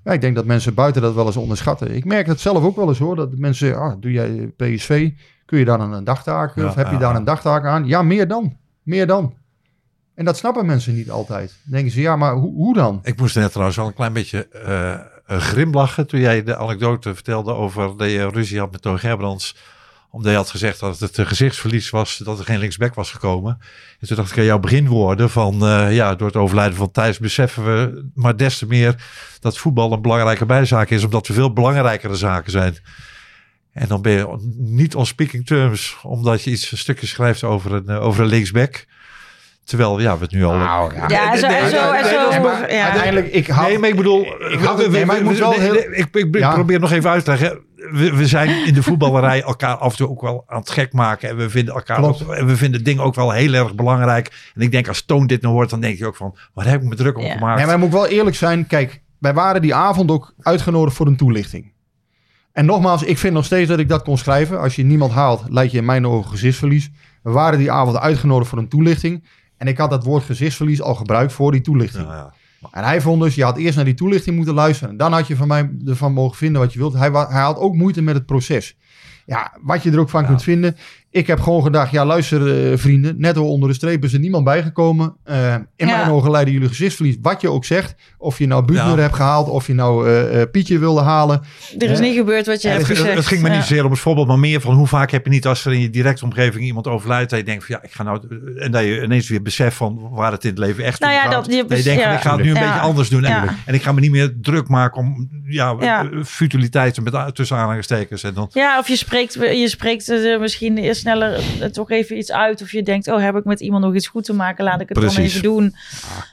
Ja, ik denk dat mensen buiten dat wel eens onderschatten. Ik merk dat zelf ook wel eens hoor. Dat mensen ah, doe jij PSV? Kun je daar dan een dagtaak? Ja, of heb je daar ja. een dagtaak aan? Ja, meer dan. Meer dan. En dat snappen mensen niet altijd. Dan denken ze, ja, maar hoe, hoe dan? Ik moest net trouwens wel een klein beetje eh, grimlachen toen jij de anekdote vertelde over dat je ruzie had met Toon Gerbrands. Omdat je had gezegd dat het een gezichtsverlies was, dat er geen linksback was gekomen. En toen dacht ik aan jouw beginwoorden van, eh, ja, door het overlijden van Thijs beseffen we maar des te meer dat voetbal een belangrijke bijzaak is, omdat er veel belangrijkere zaken zijn. En dan ben je niet on speaking terms, omdat je iets een stukje schrijft over een, eh, over een linksback. Terwijl, ja, we het nu al... Nou, ja. Ja, en zo, en zo, en zo. Nee, maar ja. Uiteindelijk, ik hou... nee, maar ik bedoel... Ik hou het- nee, maar ik moet wel heel- ik, ik, Ja. probeer nog even uit te leggen. We, we zijn in de voetballerij elkaar af en toe ook wel aan het gek maken. En we vinden elkaar ook, en we vinden dingen ook wel heel erg belangrijk. En ik denk als Toon dit nou hoort, dan denk je ook van... Waar heb ik me druk om Ja. gemaakt? Nee, maar moet wel eerlijk zijn. Kijk, wij waren die avond ook uitgenodigd voor een toelichting. En nogmaals, ik vind nog steeds dat ik dat kon schrijven. Als je niemand haalt, leid je in mijn ogen gezichtsverlies. We waren die avond uitgenodigd voor een toelichting. En ik had dat woord gezichtsverlies al gebruikt voor die toelichting. Ja, ja. En hij vond dus, je had eerst naar die toelichting moeten luisteren. En dan had je van mij ervan mogen vinden wat je wilt. Hij, hij had ook moeite met het proces. Ja, wat je er ook van kunt vinden. Ik heb gewoon gedacht, ja luister eh, vrienden. Net onder de streep is er niemand bijgekomen. Eh, in Ja. mijn ogen leiden jullie gezichtsverlies. Wat je ook zegt. Of je nou Buchner Ja. hebt gehaald. Of je nou eh, eh, Pietje wilde halen. Er is niet gebeurd wat je Het, hebt het, gezegd. het ging me Ja. niet zozeer om het voorbeeld, maar meer van hoe vaak heb je niet als er in je directe omgeving iemand overlijdt, dat je denkt van ja, ik ga nou, en dat je ineens weer beseft van waar het in het leven echt Nou om ja, gaat. dat je Dat je denkt van ik ga het nu een Ja. beetje anders doen en, Ja. en ik ga me niet meer druk maken om ja, Ja. futiliteiten met tussen aanhalingstekens en dan Ja, of je spreekt, je spreekt misschien eerst sneller eh, toch even iets uit. Of je denkt, oh, heb ik met iemand nog iets goed te maken? Laat ik het dan Precies. even doen.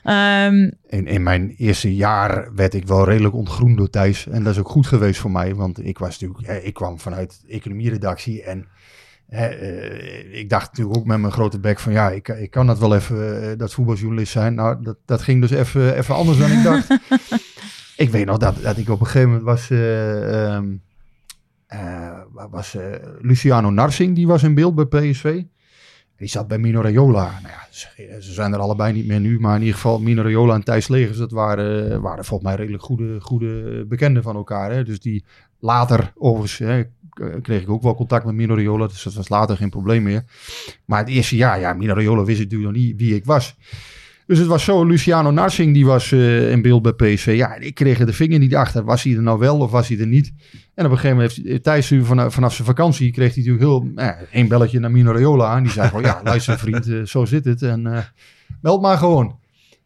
Ehm, In, in mijn eerste jaar werd ik wel redelijk ontgroend door Thijs. En dat is ook goed geweest voor mij. Want ik was natuurlijk, eh, ik kwam vanuit economieredactie. En eh, ik dacht natuurlijk ook met mijn grote bek van ja, ik, ik kan dat wel even, eh, dat voetbaljournalist zijn. Nou, dat, dat ging dus even, even anders dan ik dacht. ik weet nog dat, dat ik op een gegeven moment was. eh, ehm, eh, was eh, Luciano Narsing, die was in beeld bij PSV. Die zat bij Mino Raiola. Nou ja, ze, ze zijn er allebei niet meer nu. Maar in ieder geval Mino Raiola en Thijs Legers, dat waren, waren volgens mij redelijk goede, goede bekenden van elkaar. Hè? Dus die later, overigens, hè, kreeg ik ook wel contact met Mino Raiola. Dus dat was later geen probleem meer. Maar het eerste jaar, ja, Mino Raiola wist natuurlijk nog niet wie ik was. Dus het was zo, Luciano Narsing, die was eh, in beeld bij PSV. Ja, ik kreeg er de vinger niet achter. Was hij er nou wel of was hij er niet? En op een gegeven moment heeft Thijs nu vanaf, vanaf zijn vakantie kreeg hij natuurlijk heel ja, één belletje naar Mino Raiola aan. Die zei gewoon, ja, luister vriend, eh, zo zit het. En eh, meld maar gewoon.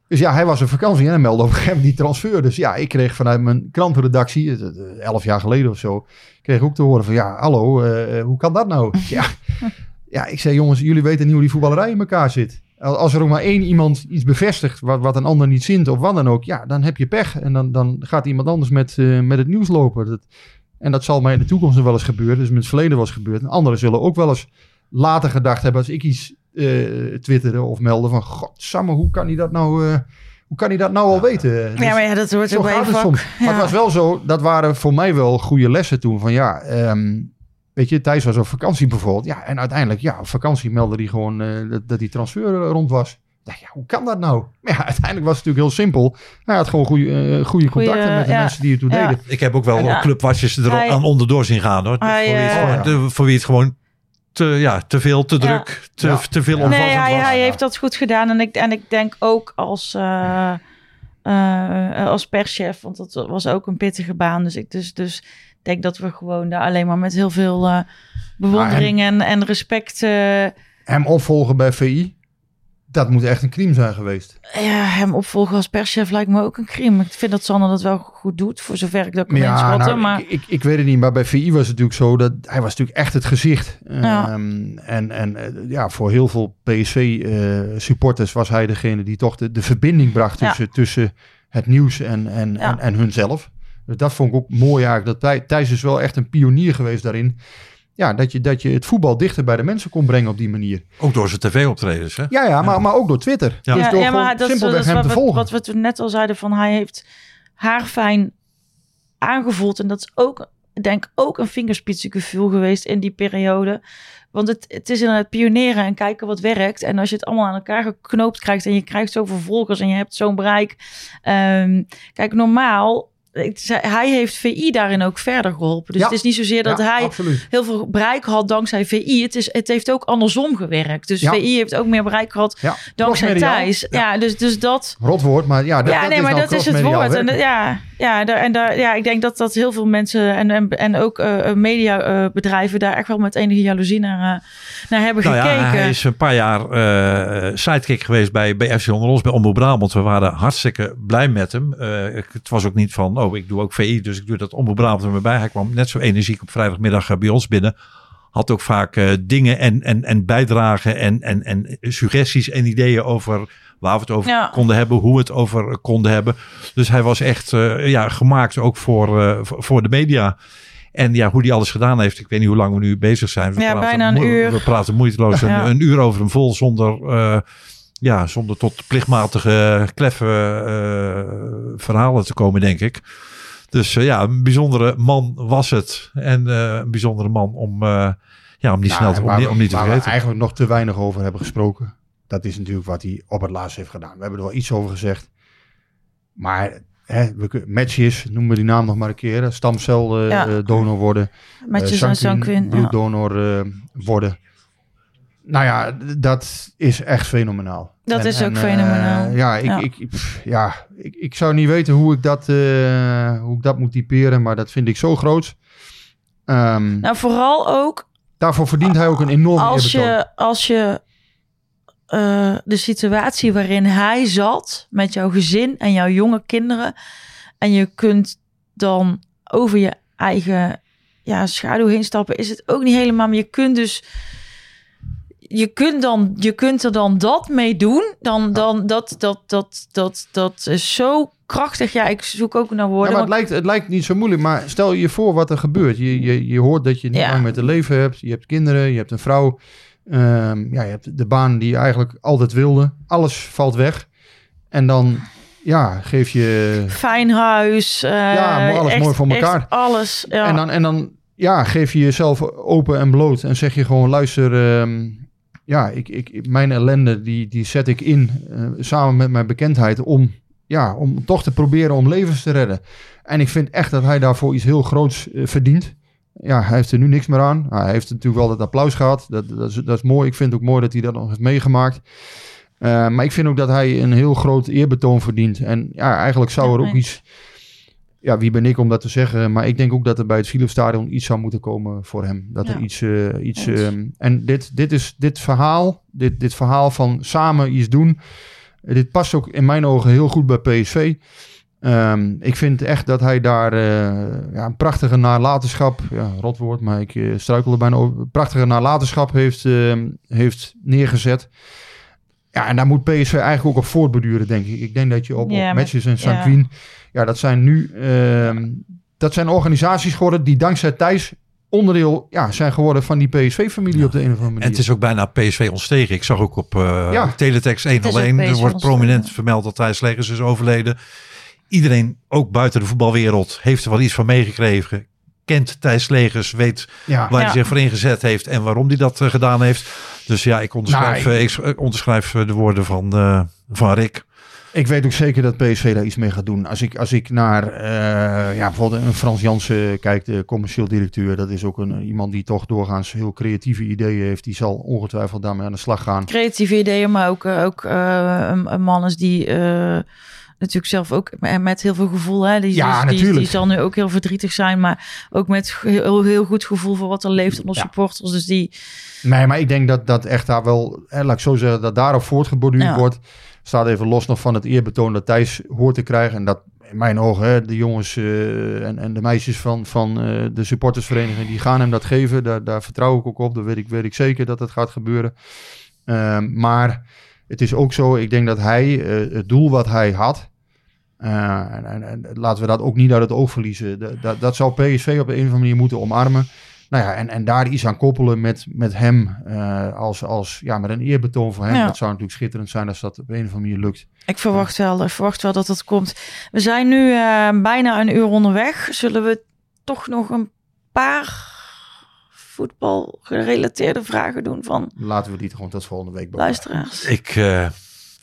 Dus ja, hij was op vakantie en hij meldde op een gegeven moment die transfer. Dus ja, ik kreeg vanuit mijn krantenredactie, eh, eh, elf jaar geleden of zo, kreeg ik ook te horen van, ja, hallo, eh, hoe kan dat nou? Ja, ja, ik zei, jongens, jullie weten niet hoe die voetballerij in elkaar zit. Als er ook maar één iemand iets bevestigt wat, wat een ander niet zint of wat dan ook, ja, dan heb je pech. En dan, dan gaat iemand anders met, eh, met het nieuws lopen. Dat, en dat zal mij in de toekomst nog wel eens gebeuren. Dus met het verleden was gebeurd. En anderen zullen ook wel eens later gedacht hebben als ik iets eh twitterde of meldde van, godsamme, hoe kan hij dat nou, eh, hoe kan hij dat nou al weten? Dus- ja, maar ja, dat hoort zo ook bij soms. Maar het was wel zo, dat waren voor mij wel goede lessen toen. Van ja, ehm, weet je, Thijs was op vakantie bijvoorbeeld. Ja, en uiteindelijk, ja, op vakantie meldde hij gewoon eh, dat, dat die transfer eh, rond was. Dacht, ja, hoe kan dat nou? Maar ja, uiteindelijk was het natuurlijk heel simpel. Hij had gewoon goede, eh, goede contacten met de ja, mensen die het toen ja. deden. ik heb ook wel Ja. clubwatches er Hij- aan onderdoor zien gaan hoor. Hij, voor, wie het gewoon, voor wie het gewoon te, ja, te veel, te Ja. druk, te, Ja. te veel Ja. omvattend Nee, hij, was. hij heeft dat goed gedaan. En ik, en ik denk ook als, eh, eh, als perschef, want dat was ook een pittige baan. Dus ik dus, dus denk dat we gewoon daar alleen maar met heel veel eh, bewondering en, en respect... eh, Hem opvolgen bij VI, dat moet echt een crime zijn geweest. ja, hem opvolgen als perschef lijkt me ook een crime. Ik vind dat Sander dat wel goed doet, voor zover ik dat kan inschatten. nou, maar ik, ik, ik weet het niet, maar bij VI was het natuurlijk zo dat hij was natuurlijk echt het gezicht. Ja. Ehm, en en eh, ja, voor heel veel PSV-supporters was hij degene die toch de, de verbinding bracht Ja. tussen, tussen het nieuws en, en, Ja. en, en hunzelf. Dus dat vond ik ook mooi eigenlijk. Dat Thij- Thijs is wel echt een pionier geweest daarin. Ja, dat je, dat je het voetbal dichter bij de mensen kon brengen op die manier. Ook door zijn tv-optredens. Hè? Ja, ja, maar, maar ook door Twitter. Ja. Dus ja, door ja, gewoon maar dat, is- dat hem wat, te volgen. wat we toen net al zeiden van hij heeft haar fijn aangevoeld en dat is ook denk ook een vingerspitsengevoel geweest in die periode. Want het, het is inderdaad pioneren en kijken wat werkt. En als je het allemaal aan elkaar geknoopt krijgt en je krijgt zoveel volgers en je hebt zo'n bereik. Ehm, kijk, normaal, hij heeft VI daarin ook verder geholpen. Dus Ja. het is niet zozeer dat Ja, hij absoluut. heel veel bereik had dankzij VI. Het, is, het heeft ook andersom gewerkt. Dus Ja. VI heeft ook meer bereik gehad Ja, dankzij. Thijs. Ja, dus, dus dat... Rot woord, maar ja, dat, ja, dat nee, is maar nou dat is het woord. En, ja, Ja, daar, en daar, ja, ik denk dat, dat heel veel mensen en, en, en ook uh, mediabedrijven daar echt wel met enige jaloezie naar, uh, naar hebben nou gekeken. Ja, hij is een paar jaar uh, sidekick geweest bij, bij FC Onder ons, bij Omroep Brabant. We waren hartstikke blij met hem. het was ook niet van, oh, ik doe ook VI, dus ik doe dat Brabant er maar bij. Hij kwam net zo energiek op vrijdagmiddag bij ons binnen had ook vaak uh, dingen en, en, en bijdragen en, en, en suggesties en ideeën over waar we het over ja. konden hebben, hoe we het over konden hebben. Dus hij was echt uh, ja, gemaakt ook voor, uh, voor de media. En ja, hoe die alles gedaan heeft, ik weet niet hoe lang we nu bezig zijn. We ja, bijna een uur. We praten moeiteloos ja. een, een, uur over hem vol zonder, ja, zonder tot plichtmatige, kleffe verhalen te komen, denk ik. Dus ja, een bijzondere man was het. En een bijzondere man om, ja, om die nou, snel te, om, niet te waar vergeten. we eigenlijk nog te weinig over hebben gesproken. Dat is natuurlijk wat hij op het laatst heeft gedaan. We hebben er wel iets over gezegd. Maar hè, we, matches, noemen we die naam nog maar een keer. Stamceldonor uh, ja. uh, worden. Matches uh, en Sanquin. Bloeddonor worden. Nou ja, dat is echt fenomenaal. Dat en, is ook en, fenomenaal. ja, ik, ja. Ik, pff, ja ik, ik zou niet weten hoe ik, dat, hoe ik dat moet typeren. Maar dat vind ik zo groot. Um, nou, vooral ook... Daarvoor verdient hij ook een enorme als je, als je uh, de situatie waarin hij zat met jouw gezin en jouw jonge kinderen. En je kunt dan over je eigen ja, schaduw heen stappen, is het ook niet helemaal. Maar je kunt dus. Je kunt, dan, je kunt er dan dat mee doen. Dan, dan dat, dat, dat, dat, dat is zo krachtig. Ja, ik zoek ook naar woorden. Ja, maar het, lijkt, het lijkt niet zo moeilijk. Maar stel je voor wat er gebeurt. Je, je, je hoort dat je niet ja. lang met te leven hebt. Je hebt kinderen, je hebt een vrouw. Um, ja, je hebt de baan die je eigenlijk altijd wilde. Alles valt weg. En dan ja, geef je... Fijn huis. Uh, ja, alles echt, mooi voor elkaar. alles, ja. En dan, en dan ja, geef je jezelf open en bloot. En zeg je gewoon, luister... Um, ja, ik, ik, mijn ellende, die, die zet ik in uh, samen met mijn bekendheid... om, ja, om toch te proberen om levens te redden. En ik vind echt dat hij daarvoor iets heel groots uh, verdient ja, hij heeft er nu niks meer aan. Nou, hij heeft natuurlijk wel het applaus gehad. Dat, dat, is, dat is mooi. Ik vind het ook mooi dat hij dat nog heeft meegemaakt. Uh, maar ik vind ook dat hij een heel groot eerbetoon verdient. En ja, eigenlijk zou er ook iets... Ja, wie ben ik om dat te zeggen? Maar ik denk ook dat er bij het Philipsstadion iets zou moeten komen voor hem. Dat ja. er iets... Uh, iets uh, en dit, dit is dit verhaal, dit, dit verhaal van samen iets doen... dit past ook in mijn ogen heel goed bij PSV. Um, ik vind echt dat hij daar uh, ja, een prachtige nalatenschap, ja, rotwoord, maar ik uh, struikel er bijna over, prachtige nalatenschap heeft, uh, heeft neergezet. Ja, en daar moet PSV eigenlijk ook op voortbeduren, denk ik. Ik denk dat je op, ja, op matches en Sanquin, ja. Ja, dat zijn nu, dat zijn organisaties geworden die dankzij Thijs onderdeel ja, zijn geworden van die PSV-familie ja. op de een of andere manier. En het is ook bijna PSV ontstegen. Ik zag ook op uh, ja. Teletext 101, er wordt prominent vermeld dat Thijs Legers is overleden iedereen, ook buiten de voetbalwereld, heeft er wel iets van meegekregen. Kent Thijs Legers, weet ja. waar ja. hij zich voor ingezet heeft en waarom hij dat uh, gedaan heeft. Dus ja, ik onderschrijf, nou, ik, ik onderschrijf de woorden van, uh, van Rick. Ik weet ook zeker dat PSV daar iets mee gaat doen. Als ik, als ik naar uh, ja, bijvoorbeeld een Frans Jansen kijk, de commercieel directeur. Dat is ook een, iemand die toch doorgaans heel creatieve ideeën heeft. Die zal ongetwijfeld daarmee aan de slag gaan. Creatieve ideeën, maar ook, ook een, een man is die natuurlijk zelf ook met heel veel gevoel. Hè? Die, ja, die, natuurlijk. die zal nu ook heel verdrietig zijn, maar ook met heel, heel goed gevoel voor wat er leeft onder ja. supporters. Dus die. Nee, maar ik denk dat dat echt daar wel, hè, laat ik zo zeggen, dat daarop voortgeborduurd ja. wordt. Staat even los nog van het eerbetoon dat Thijs hoort te krijgen. En dat in mijn ogen, hè, de jongens uh, en, en de meisjes van, van uh, de supportersvereniging, die gaan hem dat geven. Daar, daar vertrouw ik ook op. Dat weet ik, weet ik zeker dat dat gaat gebeuren. Uh, maar het is ook zo, ik denk dat hij uh, het doel wat hij had, en, en, en, laten we dat ook niet uit het oog verliezen. Dat, dat zou PSV op een of andere manier moeten omarmen. Nou ja, en, en daar iets aan koppelen met, met hem uh, als, als ja, met een eerbetoon voor hem. Ja. Dat zou natuurlijk schitterend zijn als dat op een of andere manier lukt. Ik verwacht wel, ik verwacht wel dat dat komt. We zijn nu bijna een uur onderweg. Zullen we toch nog een paar voetbal gerelateerde vragen doen van. Laten we die gewoon tot volgende week bewaren. Luisteraars. Ik, uh,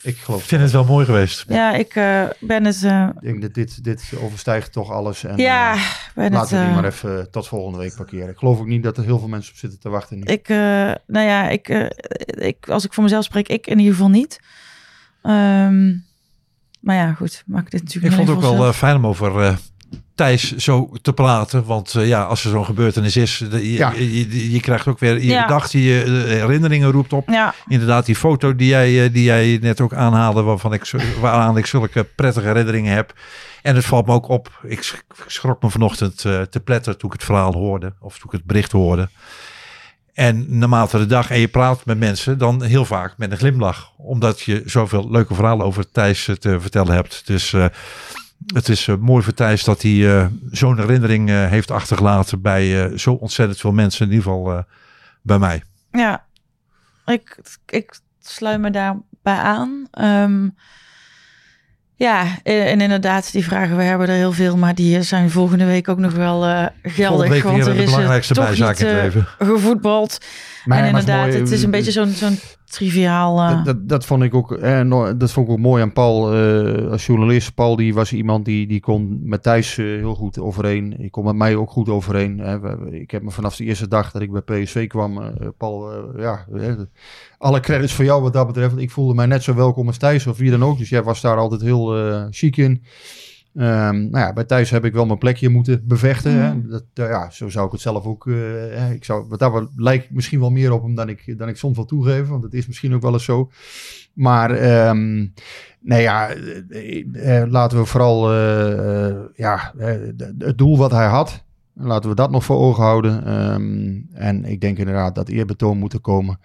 ik geloof vind het wel mooi geweest. Ja, ik uh, ben het. Uh, ik denk dat dit, dit overstijgt toch alles. En, ja, ben laten het, we die maar even tot volgende week parkeren. Ik geloof ook niet dat er heel veel mensen op zitten te wachten. Nu. Ik, nou ja, ik, ik, als ik voor mezelf spreek, ik in ieder geval niet. Um, Maar ja, goed, maakt dit natuurlijk Ik vond het ook wel eh, fijn om over eh, Thijs zo te praten. Want eh, ja, als er zo'n gebeurtenis is, de- je, Ja. je, je, je krijgt ook weer je Ja. dag die je eh, herinneringen roept op. Ja, Inderdaad, die foto die jij, eh, die jij net ook aanhaalde, waarvan ik, waaraan ik zulke prettige herinneringen heb. En het valt me ook op. Ik sch- ik schrok me vanochtend eh, te pletter toen ik het verhaal hoorde, of toen ik het bericht hoorde. En naarmate de dag en je praat met mensen, dan heel vaak met een glimlach. Omdat je zoveel leuke verhalen over Thijs te vertellen hebt. Dus eh, het is eh, mooi voor Thijs dat hij eh, zo'n herinnering eh, heeft achtergelaten bij eh, zo ontzettend veel mensen. In ieder geval eh, bij mij. ja. Ik, ik sluit me daarbij aan. Ehm, ja, en inderdaad, die vragen, we hebben er heel veel, maar die zijn volgende week ook nog wel eh geldig. Want er de is er belangrijkste toch bijzaak in niet, het leven. gevoetbald. Maar en inderdaad, mooi, het is een beetje zo'n zo'n triviaal... eh, Dat, dat, vond ik ook, eh, dat vond ik ook mooi aan Paul eh, als journalist. Paul die was iemand die, die kon met Thijs eh, heel goed overeen. Ik kon met mij ook goed overeen. Hè. Ik heb me vanaf de eerste dag dat ik bij PSV kwam, Paul, ja, alle credits voor jou wat dat betreft. Ik voelde mij net zo welkom als Thijs of wie dan ook. Dus jij was daar altijd heel chic in. Ehm, nou ja, bij Thijs heb ik wel mijn plekje moeten bevechten. Mhm. Hè. Dat, eh, ja, zo zou ik het zelf ook. hè. ik zou, wat daar wel- lijkt misschien wel meer op hem dan ik, dan ik soms wil toegeven. Want het is misschien ook wel eens zo. Maar nee, ja, eh, eh, laten we vooral ja, het doel wat hij had. Laten we dat nog voor ogen houden. Ehm, en ik denk inderdaad dat eerbetoon moet er komen.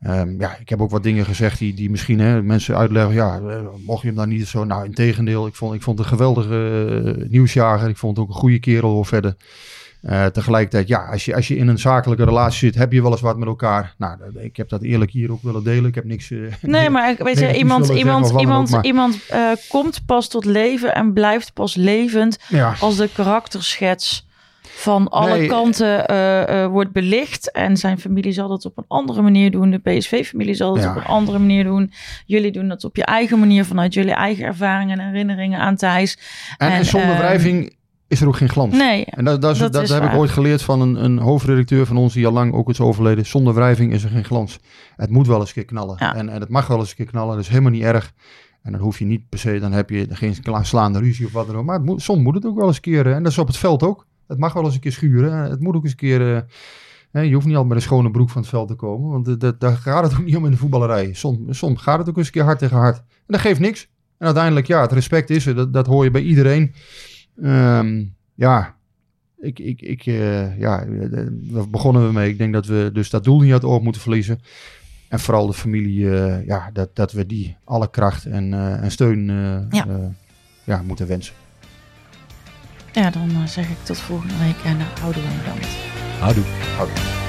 Ehm, ja, ik heb ook wat dingen gezegd die, die misschien hè, mensen uitleggen. Ja, eh, mocht je hem dan niet zo. Nou, in tegendeel, ik vond, ik vond het een geweldige eh, nieuwsjager. Ik vond het ook een goede kerel hoor verder. Eh, tegelijkertijd, ja, als je, als je in een zakelijke relatie zit, heb je wel eens wat met elkaar. Nou, ik heb dat eerlijk hier ook willen delen. Ik heb niks. Nee, maar weet je, iemand, iemand, iemand, ook, iemand komt pas tot leven en blijft pas levend Ja, als de karakterschets van alle Nee. kanten eh, eh, wordt belicht. En zijn familie zal dat op een andere manier doen. De PSV-familie zal dat Ja. op een andere manier doen. Jullie doen dat op je eigen manier vanuit jullie eigen ervaringen en herinneringen aan Thijs. en, en, zonder ehm, wrijving is er ook geen glans. Nee, En dat, dat, is, Dat dat, is heb ik ooit geleerd van een, een hoofdredacteur van ons die al lang ook is overleden. Zonder wrijving is er geen glans. Het moet wel eens een keer knallen. Ja. En, en het mag wel eens een keer knallen. Dat is helemaal niet erg. En dan hoef je niet per se, dan heb je geen slaande ruzie of wat dan ook. Maar het moet, soms moet het ook wel eens eh, En dat is op het veld ook. Het mag wel eens een keer schuren. Eh, Het moet ook eens een keer. eh, je hoeft niet altijd met een schone broek van het veld te komen. Want eh, dat, daar gaat het ook niet om in de voetballerij. Soms, soms gaat het ook eens een keer hard tegen hard. En dat geeft niks. En uiteindelijk, ja, het respect is er. Dat, dat hoor je bij iedereen. Ehm, ja, ik, ik, ik, ja, daar begonnen we mee. Ik denk dat we dus dat doel niet uit het oog moeten verliezen. En vooral de familie, ja, dat, dat we die alle kracht en, en steun Ja. ja, moeten wensen. Ja, dan eh, zeg ik tot volgende week en uh, houden we dan. Houdoe. Houdoe.